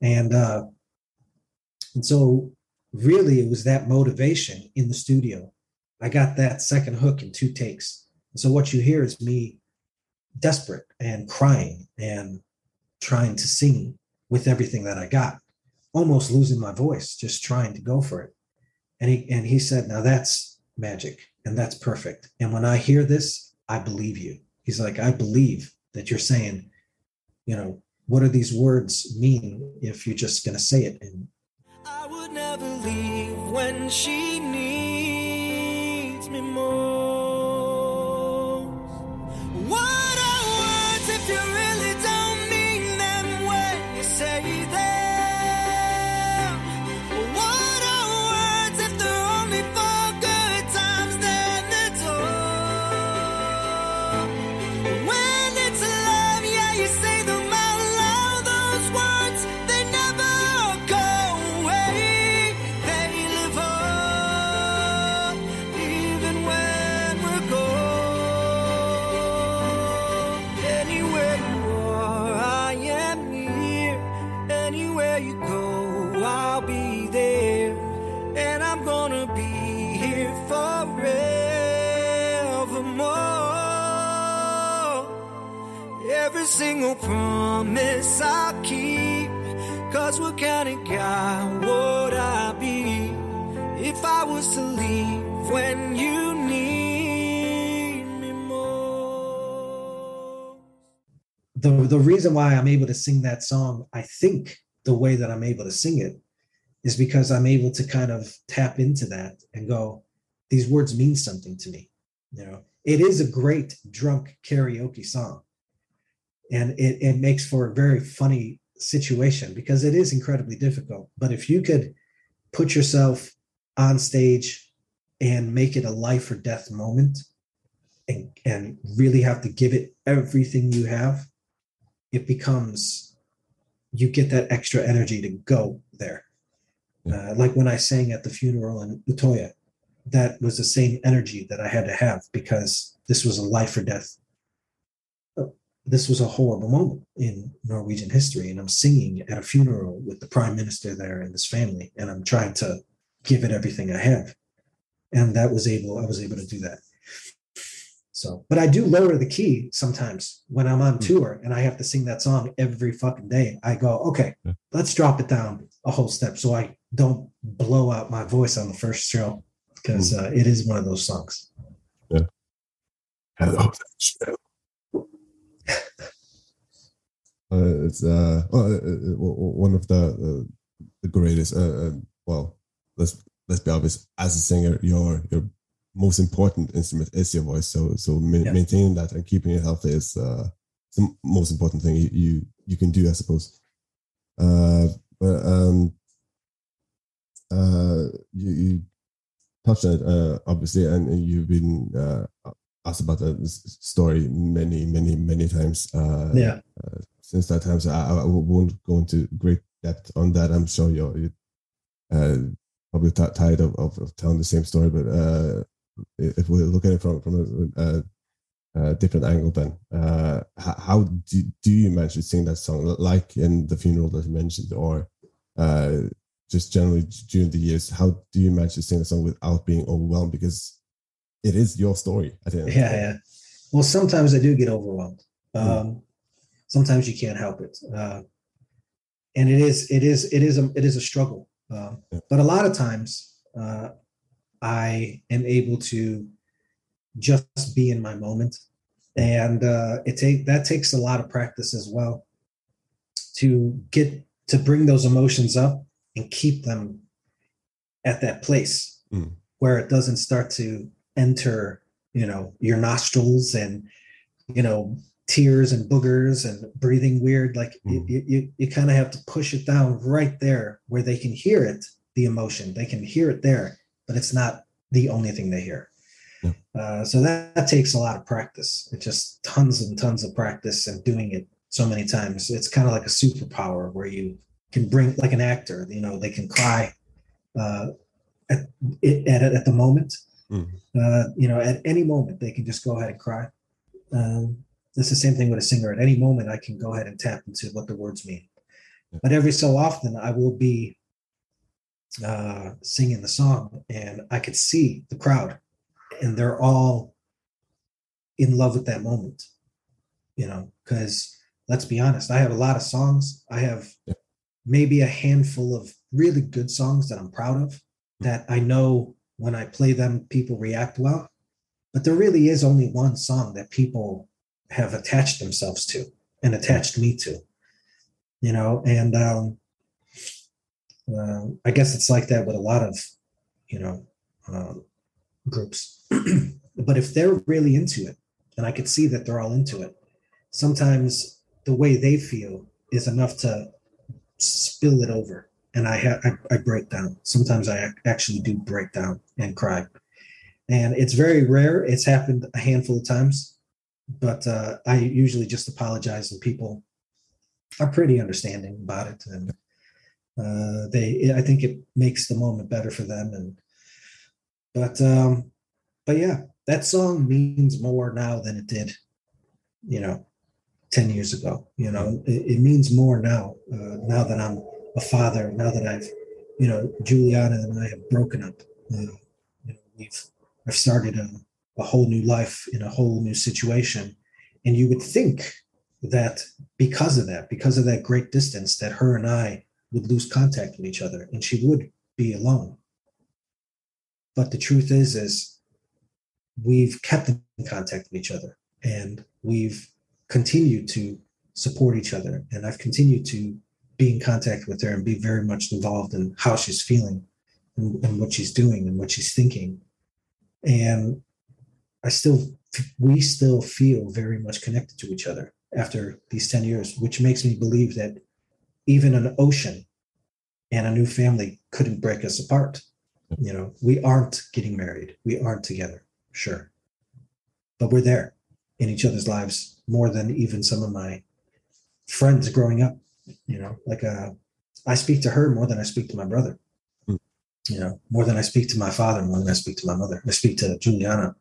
And uh, and so really it was that motivation in the studio. I got that second hook in two takes. And so what you hear is me desperate and crying and trying to sing with everything that I got, almost losing my voice, just trying to go for it. And he and he said, Now that's magic and that's perfect. And when I hear this, I believe you. He's like, I believe that you're saying, you know, what do these words mean if you're just gonna say it? And I would never leave when she single promise I'll keep. Cause what kind of guy would I be if I was to leave when you need me most? the the reason why I'm able to sing that song, I think the way that I'm able to sing it is because I'm able to kind of tap into that and go, these words mean something to me. You know, it is a great drunk karaoke song. And it, it makes for a very funny situation because it is incredibly difficult. But if you could put yourself on stage and make it a life or death moment and, and really have to give it everything you have, it becomes you get that extra energy to go there. Uh, like when I sang at the funeral in Utoya, that was the same energy that I had to have because this was a life or death. This was a horrible moment in Norwegian history, and I'm singing at a funeral with the prime minister there and his family, and I'm trying to give it everything I have, and that was able. I was able to do that. So, but I do lower the key sometimes when I'm on tour and I have to sing that song every fucking day. I go, okay, let's drop it down a whole step so I don't blow out my voice on the first show because uh, it is one of those songs. Yeah. Hello. Uh, it's uh, well, uh, uh, one of the uh, the greatest. Uh, uh, well, let's let's be obvious. As a singer, your your most important instrument is your voice. So so ma- Yes. maintaining that and keeping it healthy is uh, the most important thing you you, you can do, I suppose. Uh, but um, uh, you, you touched on it uh, obviously, and you've been uh, asked about that story many, many, many times. Uh, Yeah. since that time, so I, I won't go into great depth on that. I'm sure you're, you uh, probably t- tired of, of, of telling the same story, but uh, if we look at it from from a, a, a different angle, then uh, how, how do, do you manage to sing that song, like in the funeral that you mentioned, or uh, just generally during the years? How do you manage to sing the song without being overwhelmed? Because it is your story. I think. Yeah, yeah. Well, sometimes I do get overwhelmed. Mm. Um, sometimes you can't help it, uh, and it is it is it is a it is a struggle. Um, Yeah. but a lot of times, uh, I am able to just be in my moment, and uh, it take that takes a lot of practice as well to get to bring those emotions up and keep them at that place Mm. where it doesn't start to enter you know your nostrils and you know tears and boogers and breathing weird like you, Mm. you, you, you kind of have to push it down right there where they can hear it the emotion they can hear it there but it's not the only thing they hear Yeah. uh, so that, that takes a lot of practice it's just tons and tons of practice and doing it so many times it's kind of like a superpower where you can bring like an actor you know they can cry uh, at, at, at the moment Mm. uh, you know at any moment they can just go ahead and cry um, it's the same thing with a singer at any moment i can go ahead and tap into what the words mean Yeah. but every so often i will be uh, singing the song and i could see the crowd and they're all in love with that moment you know because let's be honest i have a lot of songs i have Yeah. maybe a handful of really good songs that i'm proud of that i know when i play them people react well. But there really is only one song that people have attached themselves to and attached me to you know? And um uh, i guess it's like that with a lot of you know um, groups. But if they're really into it and i could see that they're all into it sometimes the way they feel is enough to spill it over and i ha- I, I break down. Sometimes i actually do break down and cry. And it's very rare. It's happened a handful of times but uh, i usually just apologize and people are pretty understanding about it and uh, they i think it makes the moment better for them and but um but yeah that song means more now than it did you know 10 years ago you know? It, it means more now uh, now that i'm a father now that i've you know juliana and i have broken up. Uh, you know we've i've started a, a whole new life in a whole new situation. And you would think that because of that because of that great distance that her and i would lose contact with each other and she would be alone. But the truth is is we've kept in contact with each other and we've continued to support each other. And i've continued to be in contact with her and be very much involved in how she's feeling and, and what she's doing and what she's thinking. And i still we still feel very much connected to each other after these 10 years which makes me believe that even an ocean and a new family couldn't break us apart. You know we aren't getting married. We aren't together sure. But we're there in each other's lives more than even some of my friends growing up you know like uh i speak to her more than i speak to my brother. Hmm. you know more than i speak to my father more than i speak to my mother. I speak to juliana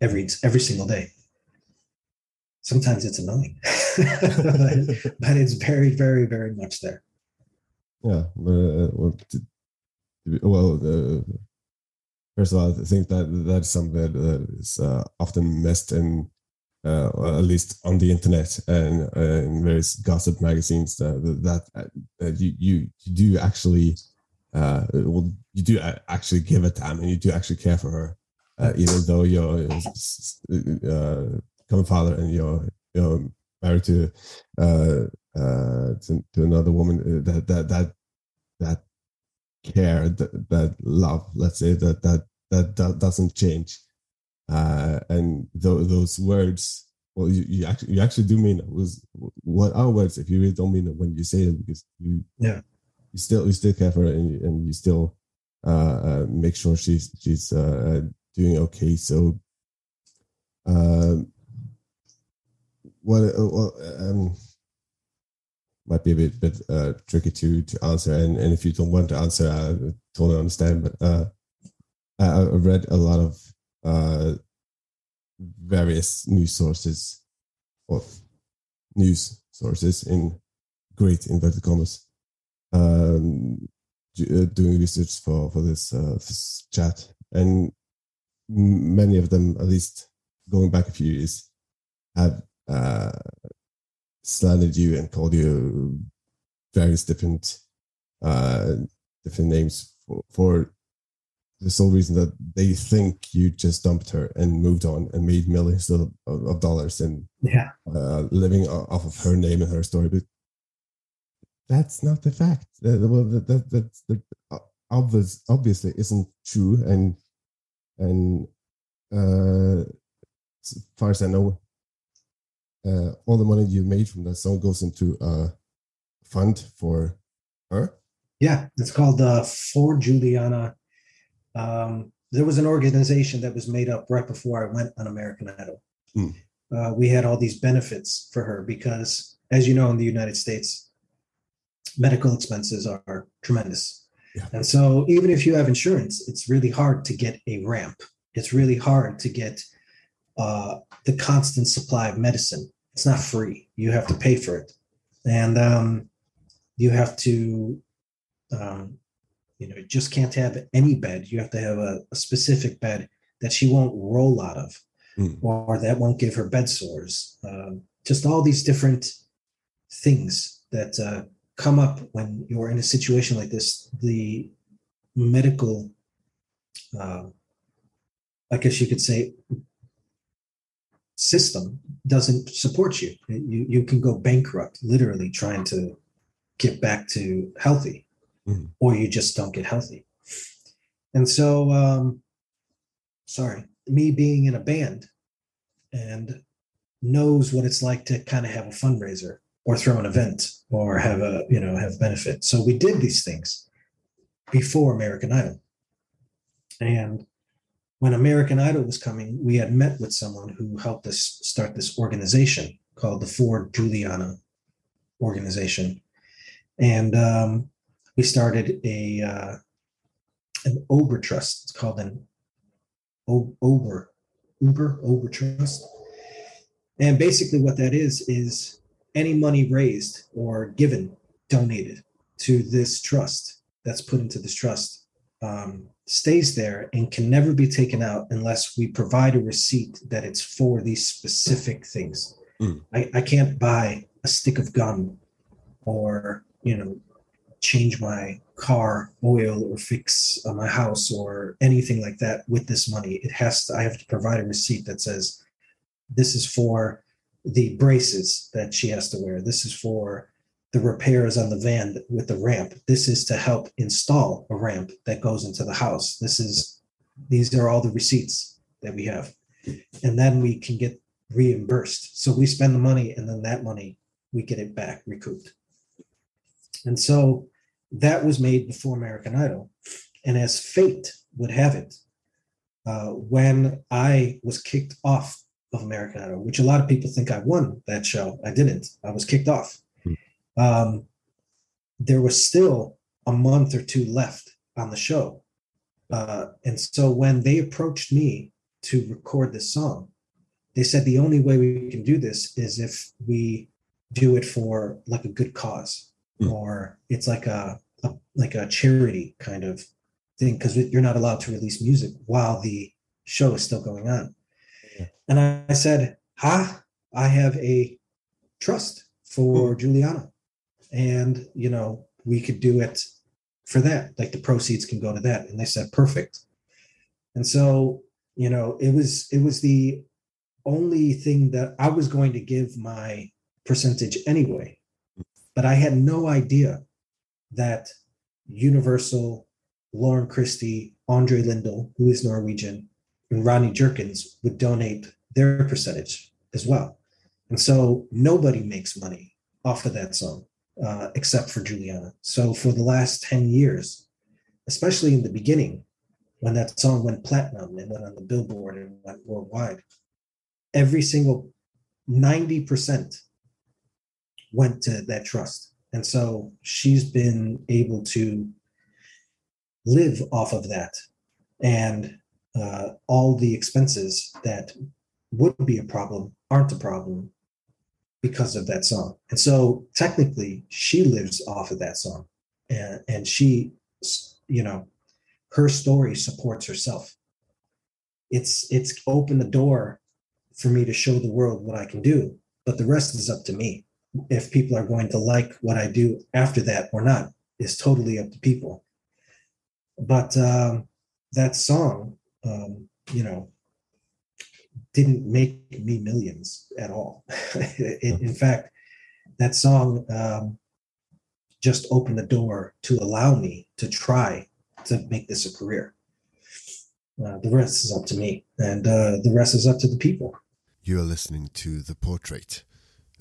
every every single day. Sometimes it's annoying but, but it's very very very much there. Yeah, uh, well, to, well uh, first of all, I think that that's something that is uh, often missed in, uh, at least on the internet and uh, in various gossip magazines. That that, that you, you you do actually, uh, well, you do actually give a damn and you do actually care for her, uh, even though you're uh, common father and you're you're married to uh, uh, to, to another woman. uh, That that that that care, that, that love, let's say that that that, that doesn't change. Uh, and tho- those words, well, you, you actually you actually do mean it. Was what are words if you really don't mean it when you say it because you Yeah. you still you still care for her and you, and you still uh, uh, make sure she's she's uh, doing okay. So. Um, what uh, well, um, might be a bit bit uh, tricky to to answer, and, and if you don't want to answer, I totally understand. But uh, I, I read a lot of uh, various news sources, or news sources in great inverted commas, um, uh, doing research for for this, uh, this chat, and many of them, at least going back a few years, have uh, slandered you and called you various different uh, different names for, for the sole reason that they think you just dumped her and moved on and made millions of, of dollars and yeah uh, living off of her name and her story. But that's not the fact. Uh, well, that, that, that's that obvious, obviously isn't true. And and uh, as far as I know, uh, all the money you made from that song goes into a fund for her. Yeah, it's called uh, For Juliana. Um, there was an organization that was made up right before I went on American Idol. Mm. Uh, we had all these benefits for her because, as you know, in the United States, medical expenses are tremendous. Yeah. And so, even if you have insurance, it's really hard to get a ramp. It's really hard to get uh, the constant supply of medicine. It's not free. You have to pay for it, and um, you have to, um, you know, just can't have any bed. You have to have a, a specific bed that she won't roll out of, Mm. or that won't give her bed sores. Um, just all these different things that uh, come up when you're in a situation like this. The medical, uh, I guess you could say, system doesn't support you. You you can go bankrupt literally trying to get back to healthy, Mhm. or you just don't get healthy. And so, um, sorry, me being in a band and knows what it's like to kind of have a fundraiser or throw an event or have a you know have benefit. So we did these things before American Idol, and when American Idol was coming, we had met with someone who helped us start this organization called the for Juliana organization, and um, we started a uh, an Ober Trust. It's called an o- Ober Uber Ober Trust, and basically what that is is any money raised or given, donated to this trust that's put into this trust um, stays there and can never be taken out unless we provide a receipt that it's for these specific things. Mm. I, I can't buy a stick of gum or, you know, change my car oil or fix uh, my house or anything like that with this money. It has to, I have to provide a receipt that says this is for the braces that she has to wear. This is for the repairs on the van with the ramp. This is to help install a ramp that goes into the house. This is these are all the receipts that we have. And then we can get reimbursed. So we spend the money and then that money we get it back recouped. And so that was made before American Idol. And as fate would have it, uh, when I was kicked off of American Idol, which a lot of people think I won that show, I didn't. I was kicked off. Um, there was still a month or two left on the show. Uh, and so when they approached me to record this song, they said the only way we can do this is if we do it for like a good cause Mm. or it's like a, a like a charity kind of thing because you're not allowed to release music while the show is still going on. Yeah. and I, I said ha i have a trust for juliana and you know we could do it for that. Like the proceeds can go to that. And they said perfect. And so you know it was it was the only thing that i was going to give my percentage anyway but i had no idea that universal lauren christy andre lindal who is norwegian and rodney jerkins would donate their percentage as well and so nobody makes money off of that song uh, except for Juliana. So for the last 10 years, especially in the beginning, when that song went platinum and went on the billboard and went worldwide, every single 90% went to that trust. And so she's been able to live off of that. And uh, all the expenses that would be a problem aren't a problem because of that song. And so technically she lives off of that song and, and she, you know, her story supports herself. It's, it's opened the door for me to show the world what I can do, but the rest is up to me. If people are going to like what I do after that or not is totally up to people. But um, that song, um, you know, didn't make me millions at all. in fact, that song um, just opened the door to allow me to try to make this a career. Uh, the rest is up to me, and uh, the rest is up to the people. You are listening to The Portrait.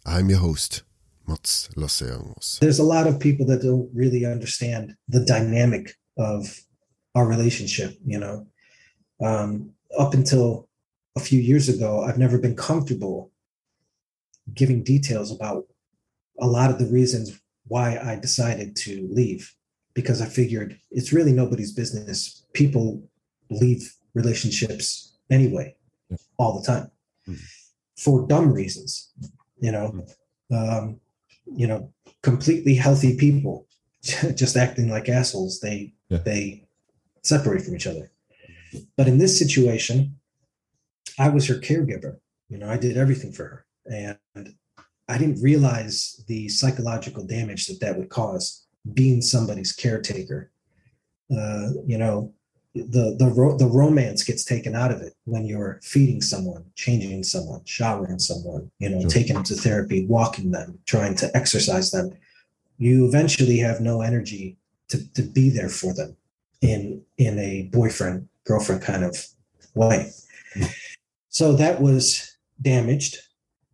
I'm your host, Mats Lasseangos. There's a lot of people that don't really understand the dynamic of our relationship. You know, um, up until a few years ago, I've never been comfortable giving details about a lot of the reasons why I decided to leave because I figured it's really nobody's business. People leave relationships anyway, all the time, mm-hmm. for dumb reasons. You know, mm-hmm. um, you know, completely healthy people just acting like assholes. They yeah. they separate from each other. But in this situation, I was her caregiver. You know, I did everything for her, and I didn't realize the psychological damage that that would cause being somebody's caretaker. Uh, you know, the the ro- the romance gets taken out of it when you're feeding someone, changing someone, showering someone, you know, sure. taking them to therapy, walking them, trying to exercise them. You eventually have no energy to to be there for them in in a boyfriend girlfriend kind of way. Mm. So that was damaged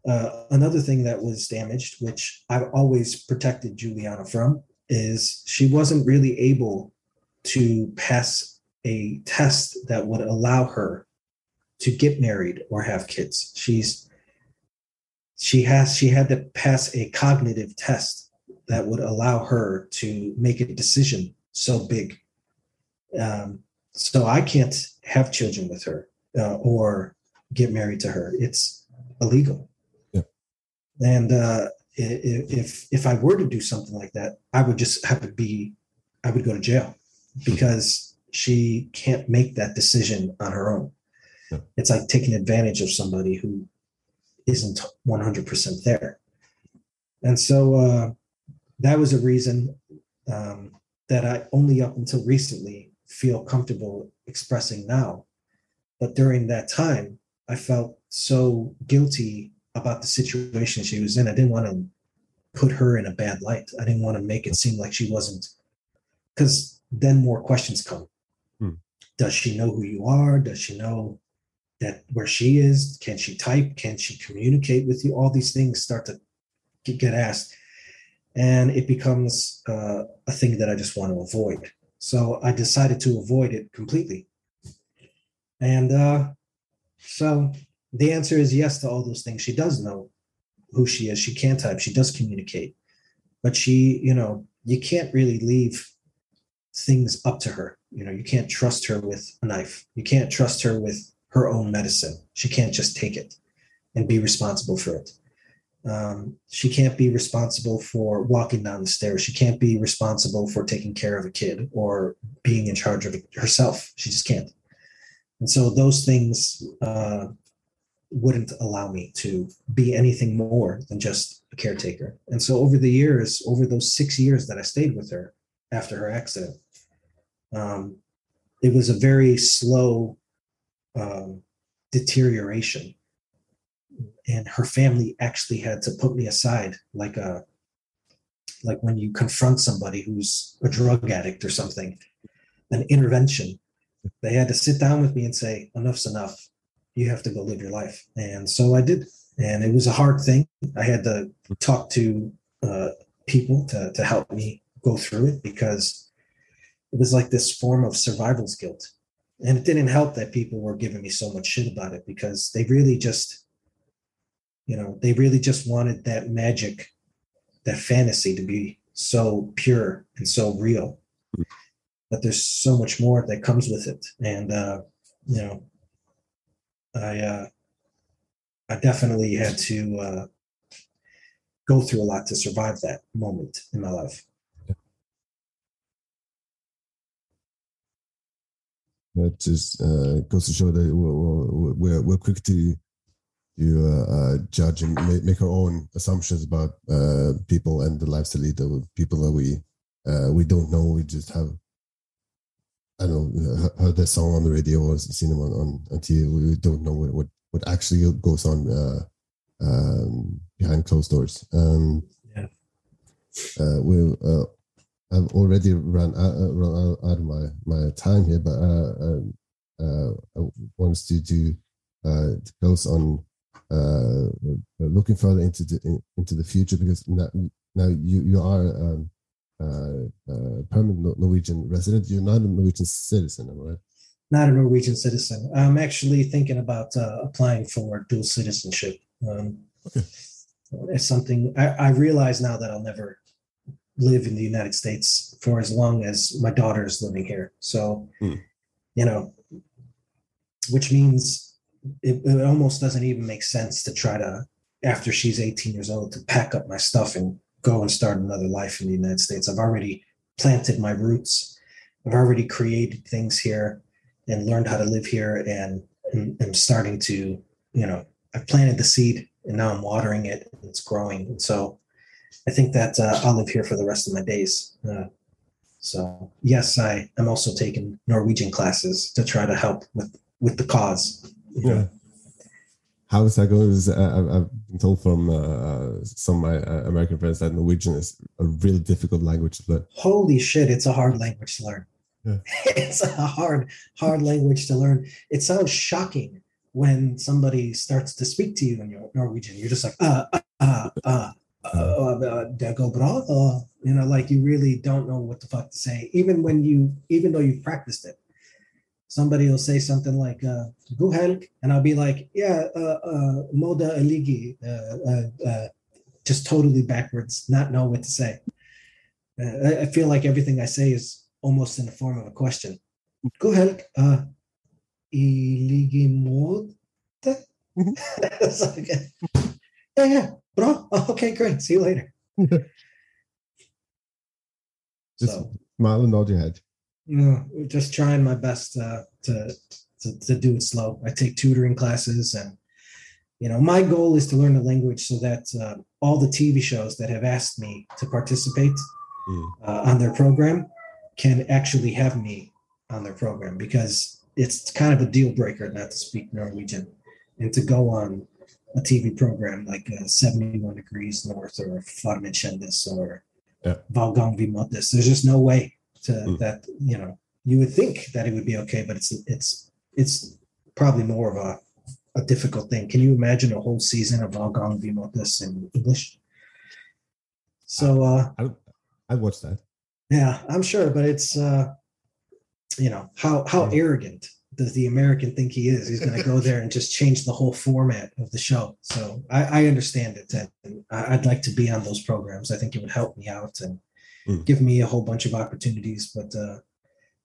uh, another thing that was damaged, which I've always protected Juliana from, is she wasn't really able to pass a test that would allow her to get married or have kids. She's she has she had to pass a cognitive test that would allow her to make a decision so big. Um, so I can't have children with her uh, or get married to her. It's illegal. Yeah. And uh, if if I were to do something like that, I would just have to be, I would go to jail because she can't make that decision on her own. Yeah. It's like taking advantage of somebody who isn't 100% there. And so uh, that was a reason um, that I only up until recently feel comfortable expressing now. But during that time, I felt so guilty about the situation she was in. I didn't want to put her in a bad light. I didn't want to make it seem like she wasn't, because then more questions come. Hmm. Does she know who you are? Does she know that where she is? Can she type? Can she communicate with you? All these things start to get asked. And it becomes uh, a thing that I just want to avoid. So I decided to avoid it completely. And uh, so the answer is yes to all those things. She does know who she is. She can type. She does communicate. But she, you know, you can't really leave things up to her. You know, you can't trust her with a knife. You can't trust her with her own medicine. She can't just take it and be responsible for it. Um, she can't be responsible for walking down the stairs. She can't be responsible for taking care of a kid or being in charge of herself. She just can't. And so those things uh, wouldn't allow me to be anything more than just a caretaker. And so over the years, over those six years that I stayed with her after her accident, um, it was a very slow um, deterioration. And her family actually had to put me aside, like a like when you confront somebody who's a drug addict or something, an intervention. They had to sit down with me and say, "Enough's enough you have to go live your life. And so I did. And it was a hard thing. I had to talk to uh, people to, to help me go through it because it was like this form of survival's guilt. And it didn't help that people were giving me so much shit about it because they really just, you know, they really just wanted that magic, that fantasy to be so pure and so real. But there's so much more that comes with it. And, uh, you know, I uh, I definitely had to uh, go through a lot to survive that moment in my life. That just uh, goes to show that we're, we're, we're quick to to uh, uh, judge and make, make, our own assumptions about uh, people and the lives they lead. People that we uh, we don't know. We just have I don't know, heard that song on the radio or seen them on, on, on TV. We don't know what, what, what actually goes on uh, um, behind closed doors. Um, yeah. uh, we uh, I've already run out, uh, run out of my my time here, but uh, um, uh, I want to do uh, close on uh, looking further into the in, into the future because now, now you you are um, uh, uh, permanent Norwegian resident. You're not a Norwegian citizen, am I right? Not a Norwegian citizen. I'm actually thinking about uh, applying for dual citizenship. Um, Okay. It's something I, I realize now that I'll never live in the United States for as long as my daughter is living here. So, Hmm. you know, which means it, it almost doesn't even make sense to try to, after she's 18 years old, to pack up my stuff and go and start another life in the United States. I've already planted my roots. I've already created things here and learned how to live here and, and I'm starting to, you know, I've planted the seed and now I'm watering it and it's growing. And so I think that uh, I'll live here for the rest of my days. Uh, so yes, I am also taking Norwegian classes to try to help with with the cause. know. Yeah. How is that going? Because, uh, I've, been told from uh, some of my uh, American friends that Norwegian is a really difficult language to learn. Holy shit, it's a hard language to learn. Yeah. it's a hard, hard language to learn. It sounds shocking when somebody starts to speak to you in your Norwegian. You're just like, uh, uh, uh, uh, uh, uh, bra, uh, you know, like you really don't know what the fuck to say, even when you, even though you've practiced it. Somebody will say something like, uh, helg, and I'll be like, yeah, uh, uh, moda eligi, uh, uh, uh, just totally backwards, not know what to say. Uh, I- I feel like everything I say is almost in the form of a question. God helg, uh, i like måte. Mhm. It's like, yeah, yeah, bro. Oh, okay, great. See you later. Just so, smile and nod your head. no, just trying my best uh, to, to to do it slow. I take tutoring classes, and you know, my goal is to learn the language so that uh, all the TV shows that have asked me to participate Mm. uh, on their program can actually have me on their program because it's kind of a deal breaker not to speak Norwegian and to go on a TV program like uh, 71 Degrees North or Farmen Kjendis or Yeah. Valgang Vi There's just no way to Mm. that, you know, you would think that it would be okay, but it's it's it's probably more of a, a difficult thing. Can you imagine a whole season of Valgang Vi Måttes in English? So uh I, I'd watch that. yeah, I'm sure, but it's uh you know, how how Yeah. arrogant does the American think he is? He's gonna go there and just change the whole format of the show. So I, I understand it and I'd like to be on those programs. I think it would help me out and Mm. give me a whole bunch of opportunities, but uh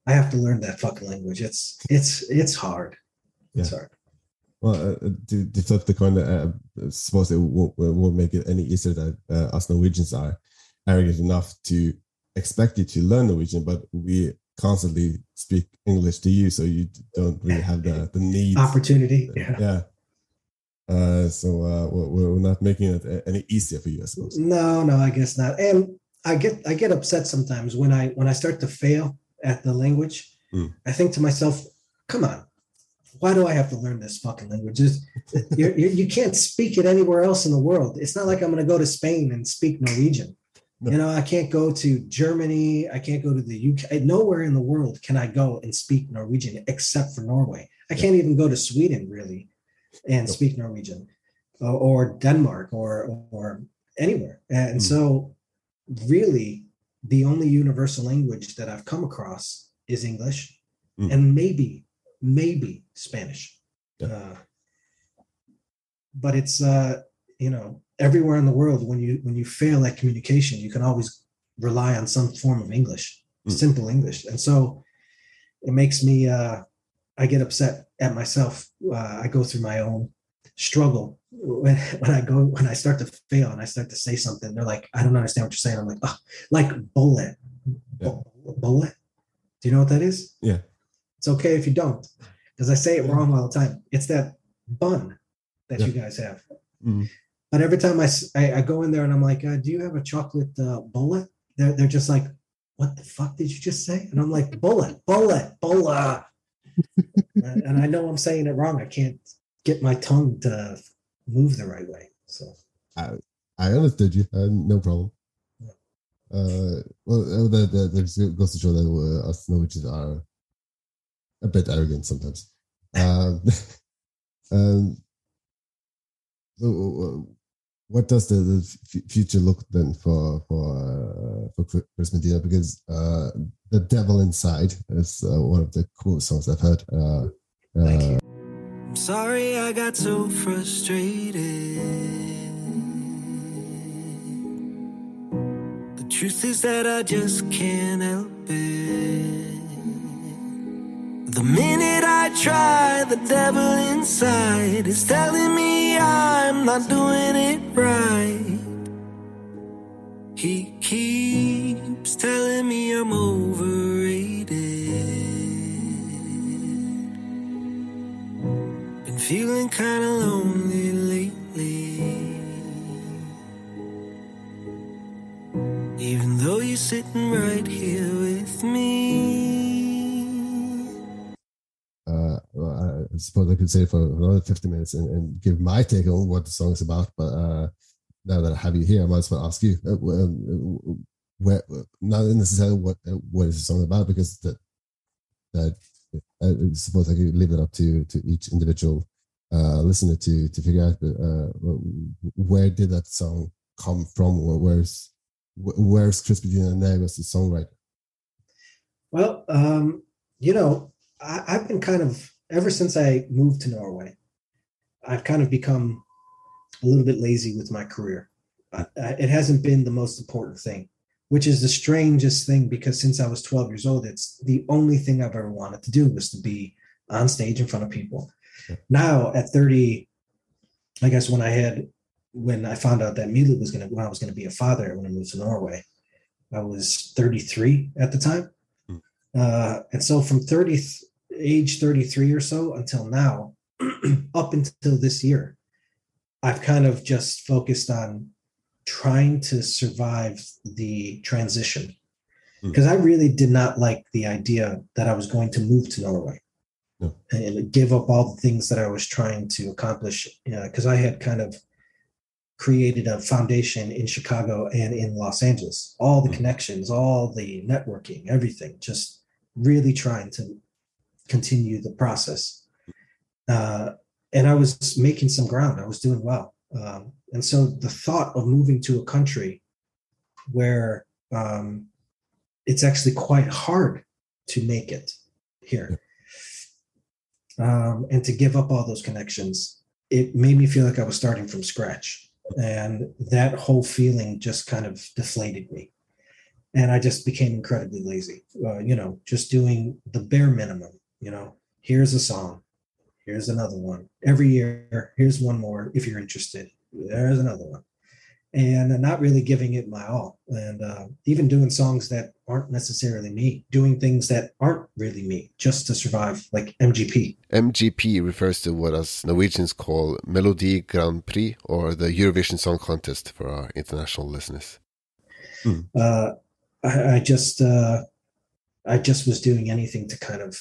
I have to learn that fucking language. It's it's it's hard. It's hard. Well, uh, to, to flip the coin, uh, I suppose it won't, won't make it any easier that uh, us Norwegians are arrogant enough to expect you to learn Norwegian, but we constantly speak English to you, so you don't really have the, the need. Opportunity. Yeah. Yeah. Uh, so uh, we're, we're not making it uh, any easier for you, I suppose. No, no, I guess not. And I get I get upset sometimes when I when I start to fail at the language. Mm. I think to myself, "Come on, why do I have to learn this fucking language? You're, you you can't speak it anywhere else in the world. It's not like I'm going to go to Spain and speak Norwegian. No. You know, I can't go to Germany. I can't go to the UK. Nowhere in the world can I go and speak Norwegian except for Norway. I can't even go to Sweden really and speak Norwegian, or, or Denmark, or or anywhere. And Mm. so, really, the only universal language that I've come across is English, Mm. and maybe maybe Spanish. Yeah. Uh, but it's uh, you know everywhere in the world when you when you fail at communication, you can always rely on some form of English, Mm. simple English, and so it makes me uh, I get upset at myself. Uh, I go through my own struggle when when I go when I start to fail and I start to say something. They're like, I don't understand what you're saying. I'm like, oh, like bullet, Yeah. bullet. Do you know what that is? Yeah. It's okay if you don't, because I say it wrong all the time. It's that bun that you guys have. Mm. But every time I I go in there and I'm like, uh, do you have a chocolate uh, bullet? They're, they're just like, what the fuck did you just say? And I'm like, bullet, bullet, bullet. and, I know I'm saying it wrong. I can't get my tongue to move the right way. So I understood you. Uh, no problem. Uh, well, uh, that that that goes to show that uh, us Norwegians are a bit arrogant sometimes. Um, um, uh, what does the, the future look then for for uh, for Chris Medina? Because uh, the devil inside is uh, one of the coolest songs I've heard. Uh, uh, I'm sorry I got so frustrated. The truth is that I just can't help it. Minute I try, the devil inside is telling me I'm not doing it right. He keeps telling me I'm overrated. Been feeling kinda lonely lately. Even though you're sitting right here I suppose I could say for another 50 minutes and, and give my take on what the song is about. But uh, now that I have you here, I might as well ask you, uh, um, where, not necessarily what uh, what is the song about, because that that I suppose I could leave it up to to each individual uh, listener to to figure out. But uh, where did that song come from? Or where's where's Chris Medina as the songwriter? Well, um, you know, I, I've been kind of ever since I moved to Norway, I've kind of become a little bit lazy with my career. I, I, it hasn't been the most important thing, which is the strangest thing because since I was 12 years old, it's the only thing I've ever wanted to do was to be on stage in front of people. Now at 30, I guess when I had when I found out that Mila was gonna when I was gonna be a father when I moved to Norway, I was 33 at the time. Hmm. Uh, and so from 30, age 33 or so until now, up until this year, I've kind of just focused on trying to survive the transition because hmm. I really did not like the idea that I was going to move to Norway no. and give up all the things that I was trying to accomplish. Because uh, I had kind of created a foundation in Chicago and in Los Angeles, all the mm. connections, all the networking, everything, just really trying to continue the process. Uh, and I was making some ground. I was doing well. Um, and so the thought of moving to a country where um, it's actually quite hard to make it here um, and to give up all those connections, it made me feel like I was starting from scratch. And that whole feeling just kind of deflated me and I just became incredibly lazy. Uh, you know, just doing the bare minimum. You know, here's a song, here's another one. Every year, here's one more if you're interested. There's another one, and not really giving it my all, and uh, even doing songs that aren't necessarily me, doing things that aren't really me, just to survive, like MGP. MGP refers to what us Norwegians call Melodi Grand Prix, or the Eurovision Song Contest for our international listeners. Hmm. Uh, I, I just uh, I just was doing anything to kind of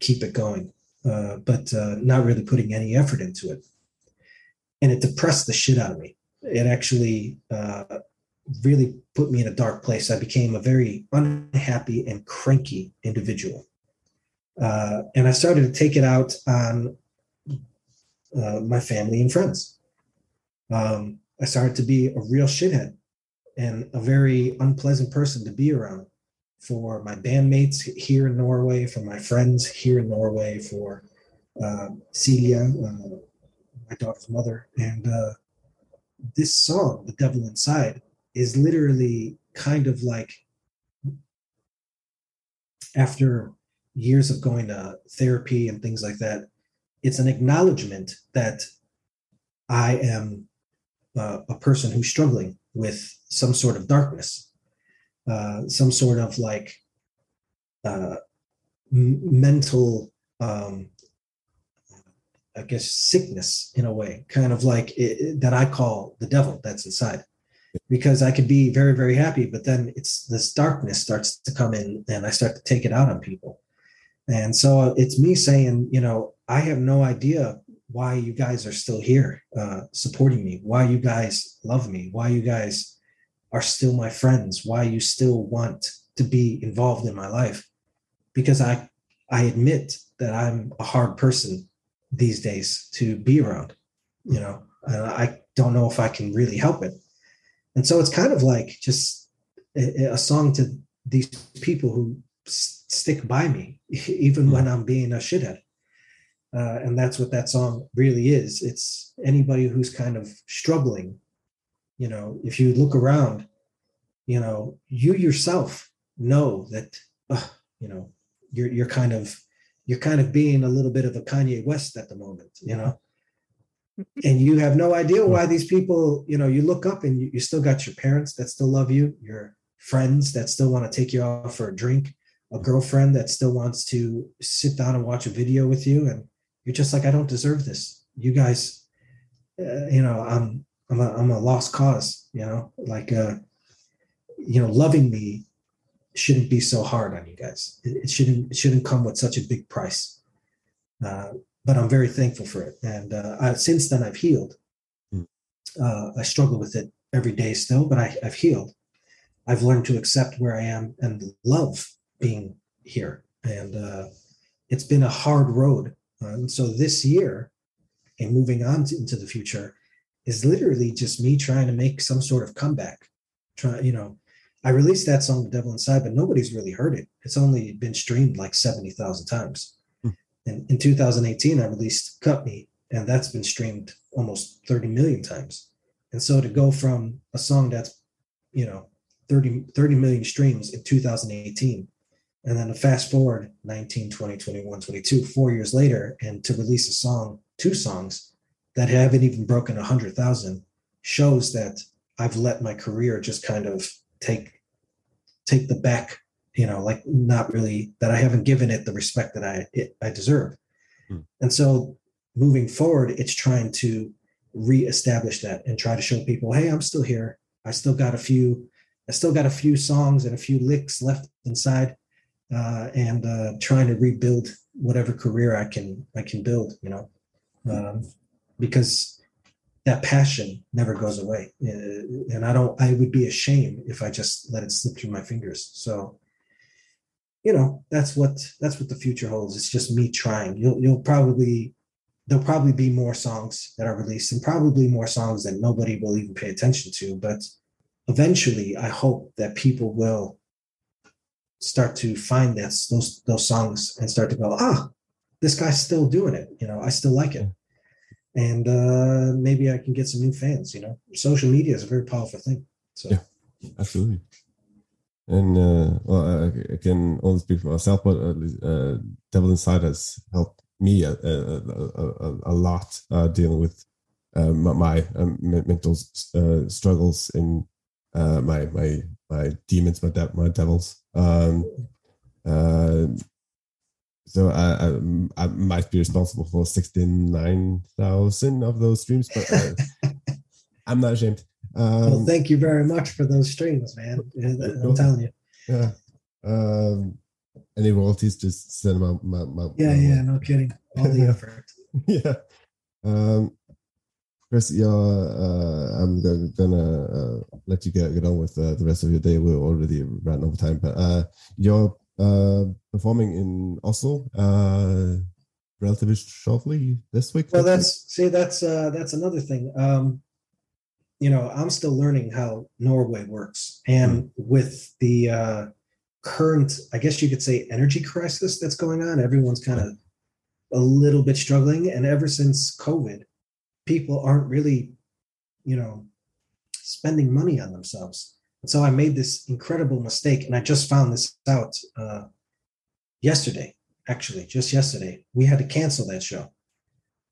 keep it going, uh, but uh, not really putting any effort into it, and it depressed the shit out of me. It actually uh, really put me in a dark place. I became a very unhappy and cranky individual, uh, and I started to take it out on uh, my family and friends. Um, I started to be a real shithead and a very unpleasant person to be around for my bandmates here in Norway, for my friends here in Norway, for uh, Celia, uh, my daughter's mother. And uh, this song, The Devil Inside, is literally kind of like after years of going to therapy and things like that, it's an acknowledgement that I am uh, a person who's struggling with some sort of darkness, uh, some sort of like uh, m- mental, um, I guess, sickness in a way, kind of like it, that I call the devil that's inside. Because I could be very, very happy, but then it's this darkness starts to come in and I start to take it out on people. And so it's me saying, you know, I have no idea why you guys are still here uh, supporting me, why you guys love me, why you guys are still my friends, why you still want to be involved in my life. Because I I admit that I'm a hard person these days to be around, you know, and I don't know if I can really help it. And so it's kind of like just a, a song to these people who s- stick by me, even when I'm being a shithead. Uh, and that's what that song really is. It's anybody who's kind of struggling. You know, if you look around, you know, you yourself know that, uh, you know, you're you're kind of you're kind of being a little bit of a Kanye West at the moment, you know. and you have no idea why these people, you know, you look up and you, you still got your parents that still love you, your friends that still want to take you out for a drink, a girlfriend that still wants to sit down and watch a video with you, and you're just like, I don't deserve this. You guys, uh, you know, I'm I'm a, I'm a lost cause. You know, like uh, you know, loving me shouldn't be so hard on you guys. It, it shouldn't it shouldn't come with such a big price. Uh, but I'm very thankful for it, and uh, I, since then I've healed. Mm. Uh, I struggle with it every day still, but I, I've healed. I've learned to accept where I am and love being here, and uh, it's been a hard road. And so this year, and moving on to, into the future, is literally just me trying to make some sort of comeback. Try, you know, I released that song, "The Devil Inside," but nobody's really heard it. It's only been streamed like seventy thousand times. Hmm. And in 2018, I released "Cut Me," and that's been streamed almost 30 million times. And so to go from a song that's, you know, 30, 30 million streams in 2018, and then to fast forward 19, 20, 21, 22, four years later, and to release a song, two songs that haven't even broken 100,000 shows that I've let my career just kind of take take the back you know like not really that i haven't given it the respect that i it, i deserve. Hmm. and so moving forward it's trying to reestablish that and try to show people hey i'm still here. I still got a few i still got a few songs and a few licks left inside uh, and uh, trying to rebuild whatever career i can i can build you know? Um, because that passion never goes away. Uh, and i don't i would be ashamed if i just let it slip through my fingers. So you know that's what that's what the future holds. It's just me trying. You'll you'll probably there'll probably be more songs that are released and probably more songs that nobody will even pay attention to. But eventually i hope that people will start to find this those those songs and start to go ah this guy's still doing it. You know i still like it and uh maybe i can get some new fans you know social media is a very powerful thing so Yeah. Absolutely. And uh, well, I, can only speak for myself, but at uh, Devil Inside has helped me a, a, a, a, lot uh, dealing with uh, my, um, me- mental uh, struggles and uh, my my my demons, my de- my devils. Um, uh, so I, I I might be responsible for sixty nine thousand of those streams, but uh, I'm not ashamed. Um, well thank you very much for those streams man i'm telling you Yeah. Um, any royalties? Just send them out. My, my, yeah my yeah way. no kidding all the effort yeah. Um, Chris, yeah, uh, I'm go- gonna uh, let you get, get on with uh, the rest of your day. We're already running over time, but uh, you're uh, performing in Oslo uh, relatively shortly this week. well that's see that's uh that's another thing. Um you know i'm still learning how norway works. And with the uh current i guess you could say energy crisis that's going on everyone's kind of a little bit struggling. And ever since covid people aren't really you know spending money on themselves and so i made this incredible mistake and i just found this out uh yesterday actually just yesterday. We had to cancel that show.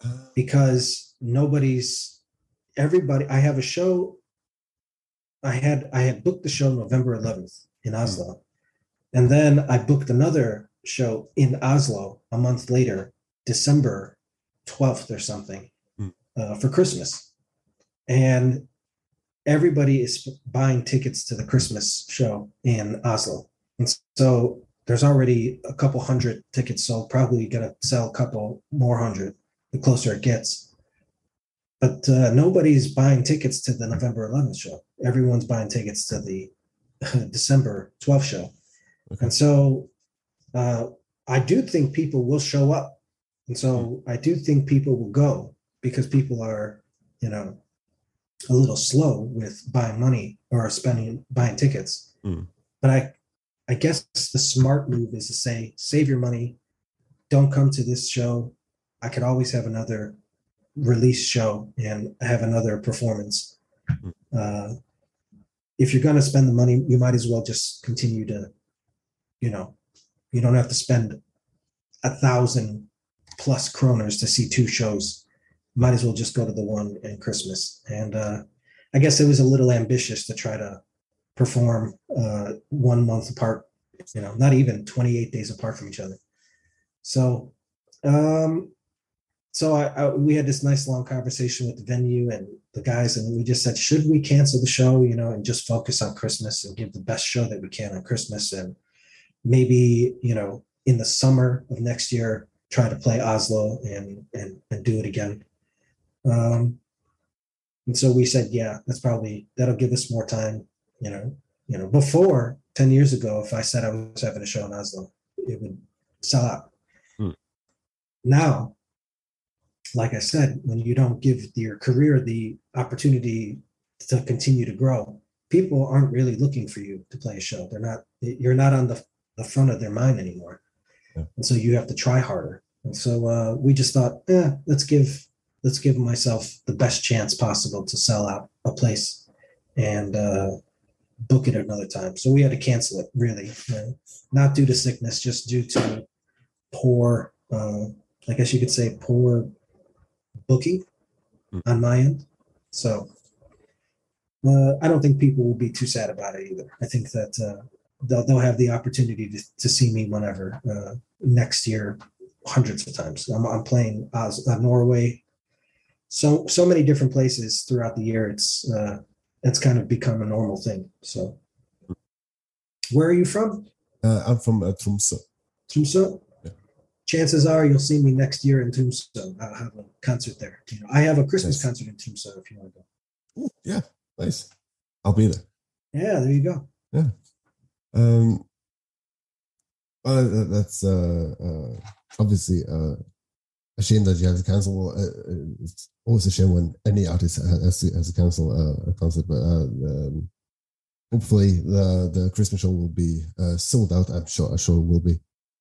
Uh, because nobody's everybody i have a show i had i had booked the show november 11th in oslo. And then i booked another show in oslo a month later december 12th or something Hmm. uh, for christmas. And everybody is buying tickets to the christmas show in oslo and so there's already a couple hundred tickets sold probably going to sell a couple more hundred the closer it gets but uh, nobody's buying tickets to the November 11th show. everyone's buying tickets to the December 12th show. Okay. And so uh, I do think people will show up. And so I do think people will go because people are, you know, a little slow with buying money or spending buying tickets. Mm. But I I guess the smart move is to say, save your money, don't come to this show. I could always have another release show and have another performance. Hmm. Uh, if you're going to spend the money, you might as well just continue to, you know, you don't have to spend a thousand plus kroners to see two shows. Might as well just go to the one in Christmas. And uh, I guess it was a little ambitious to try to perform uh, one month apart, you know, not even 28 days apart from each other. So, um, so I, I, we had this nice long conversation with the venue and the guys, and we just said, should we cancel the show, you know, and just focus on Christmas and give the best show that we can on Christmas, and maybe you know in the summer of next year try to play Oslo and and and do it again. Um, and so we said, yeah, that's probably that'll give us more time. You know, you know, before ten years ago, if I said I was having a show in Oslo, it would sell out. Hmm. Now, like I said, when you don't give your career the opportunity to continue to grow, people aren't really looking for you to play a show. They're not. You're not on the the front of their mind anymore, yeah. and so you have to try harder. And so uh, we just thought, eh, let's give let's give myself the best chance possible to sell out a place and uh, book it another time. So we had to cancel it, really, right? not due to sickness, just due to poor, uh, I guess you could say, poor booking mm. on my end. So uh, I don't think people will be too sad about it either. I think that uh, they'll they'll have the opportunity to, to see me whenever uh, next year, hundreds of times. I'm, I'm playing Oz, uh, Norway, so so many different places throughout the year. It's uh, it's kind of become a normal thing. So, where are you from? Uh, I'm from uh, Tromsø. Tromsø. Yeah. Chances are you'll see me next year in Tromsø. I'll have a concert there. You know, I have a Christmas nice. concert in Tromsø if you want to go. Ooh, yeah, nice. I'll be there. Yeah, there you go. Yeah. Um. Well, that's uh, uh obviously uh a shame that you have to cancel. Uh, uh, it's always a shame when any artist has to, has cancel a, a concert, but uh, um, hopefully the the Christmas show will be uh, sold out. I'm sure, I'm sure it will be.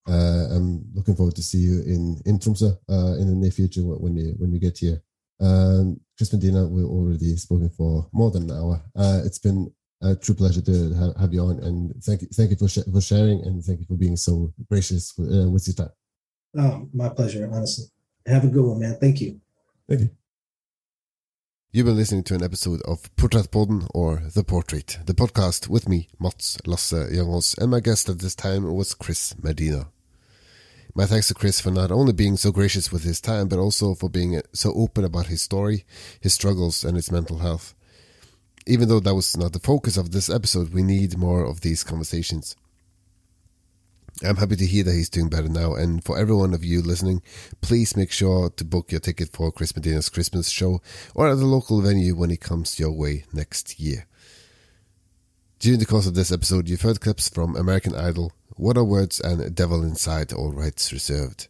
Uh, I'm looking forward to see you in in Tromsø uh, in the near future when you when you get here. Um, Chris Medina, we've already spoken for more than an hour. it's been a true pleasure to have, have, you on, and thank you, thank you for sh- for sharing, and thank you for being so gracious with, with your time. Oh, my pleasure, honestly. Have a good one, man. Thank you. Thank you. You've been listening to an episode of Porträttpodden or The Portrait, the podcast with me, Mats Lasse Youngos, and my guest at this time was Chris Medina. My thanks to Chris for not only being so gracious with his time, but also for being so open about his story, his struggles, and his mental health. Even though that was not the focus of this episode, we need more of these conversations. I'm happy to hear that he's doing better now. And for every one of you listening, please make sure to book your ticket for Chris Medina's Christmas show or at the local venue when he comes your way next year. During the course of this episode, you've heard clips from American Idol, What Are Words, and Devil Inside, All Rights Reserved.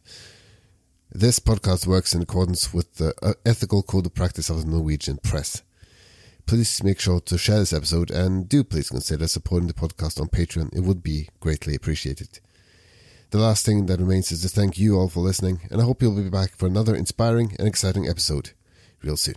This podcast works in accordance with the uh, ethical code of practice of the Norwegian press. Please make sure to share this episode and do please consider supporting the podcast on Patreon. It would be greatly appreciated. The last thing that remains is to thank you all for listening, and I hope you'll be back for another inspiring and exciting episode real soon.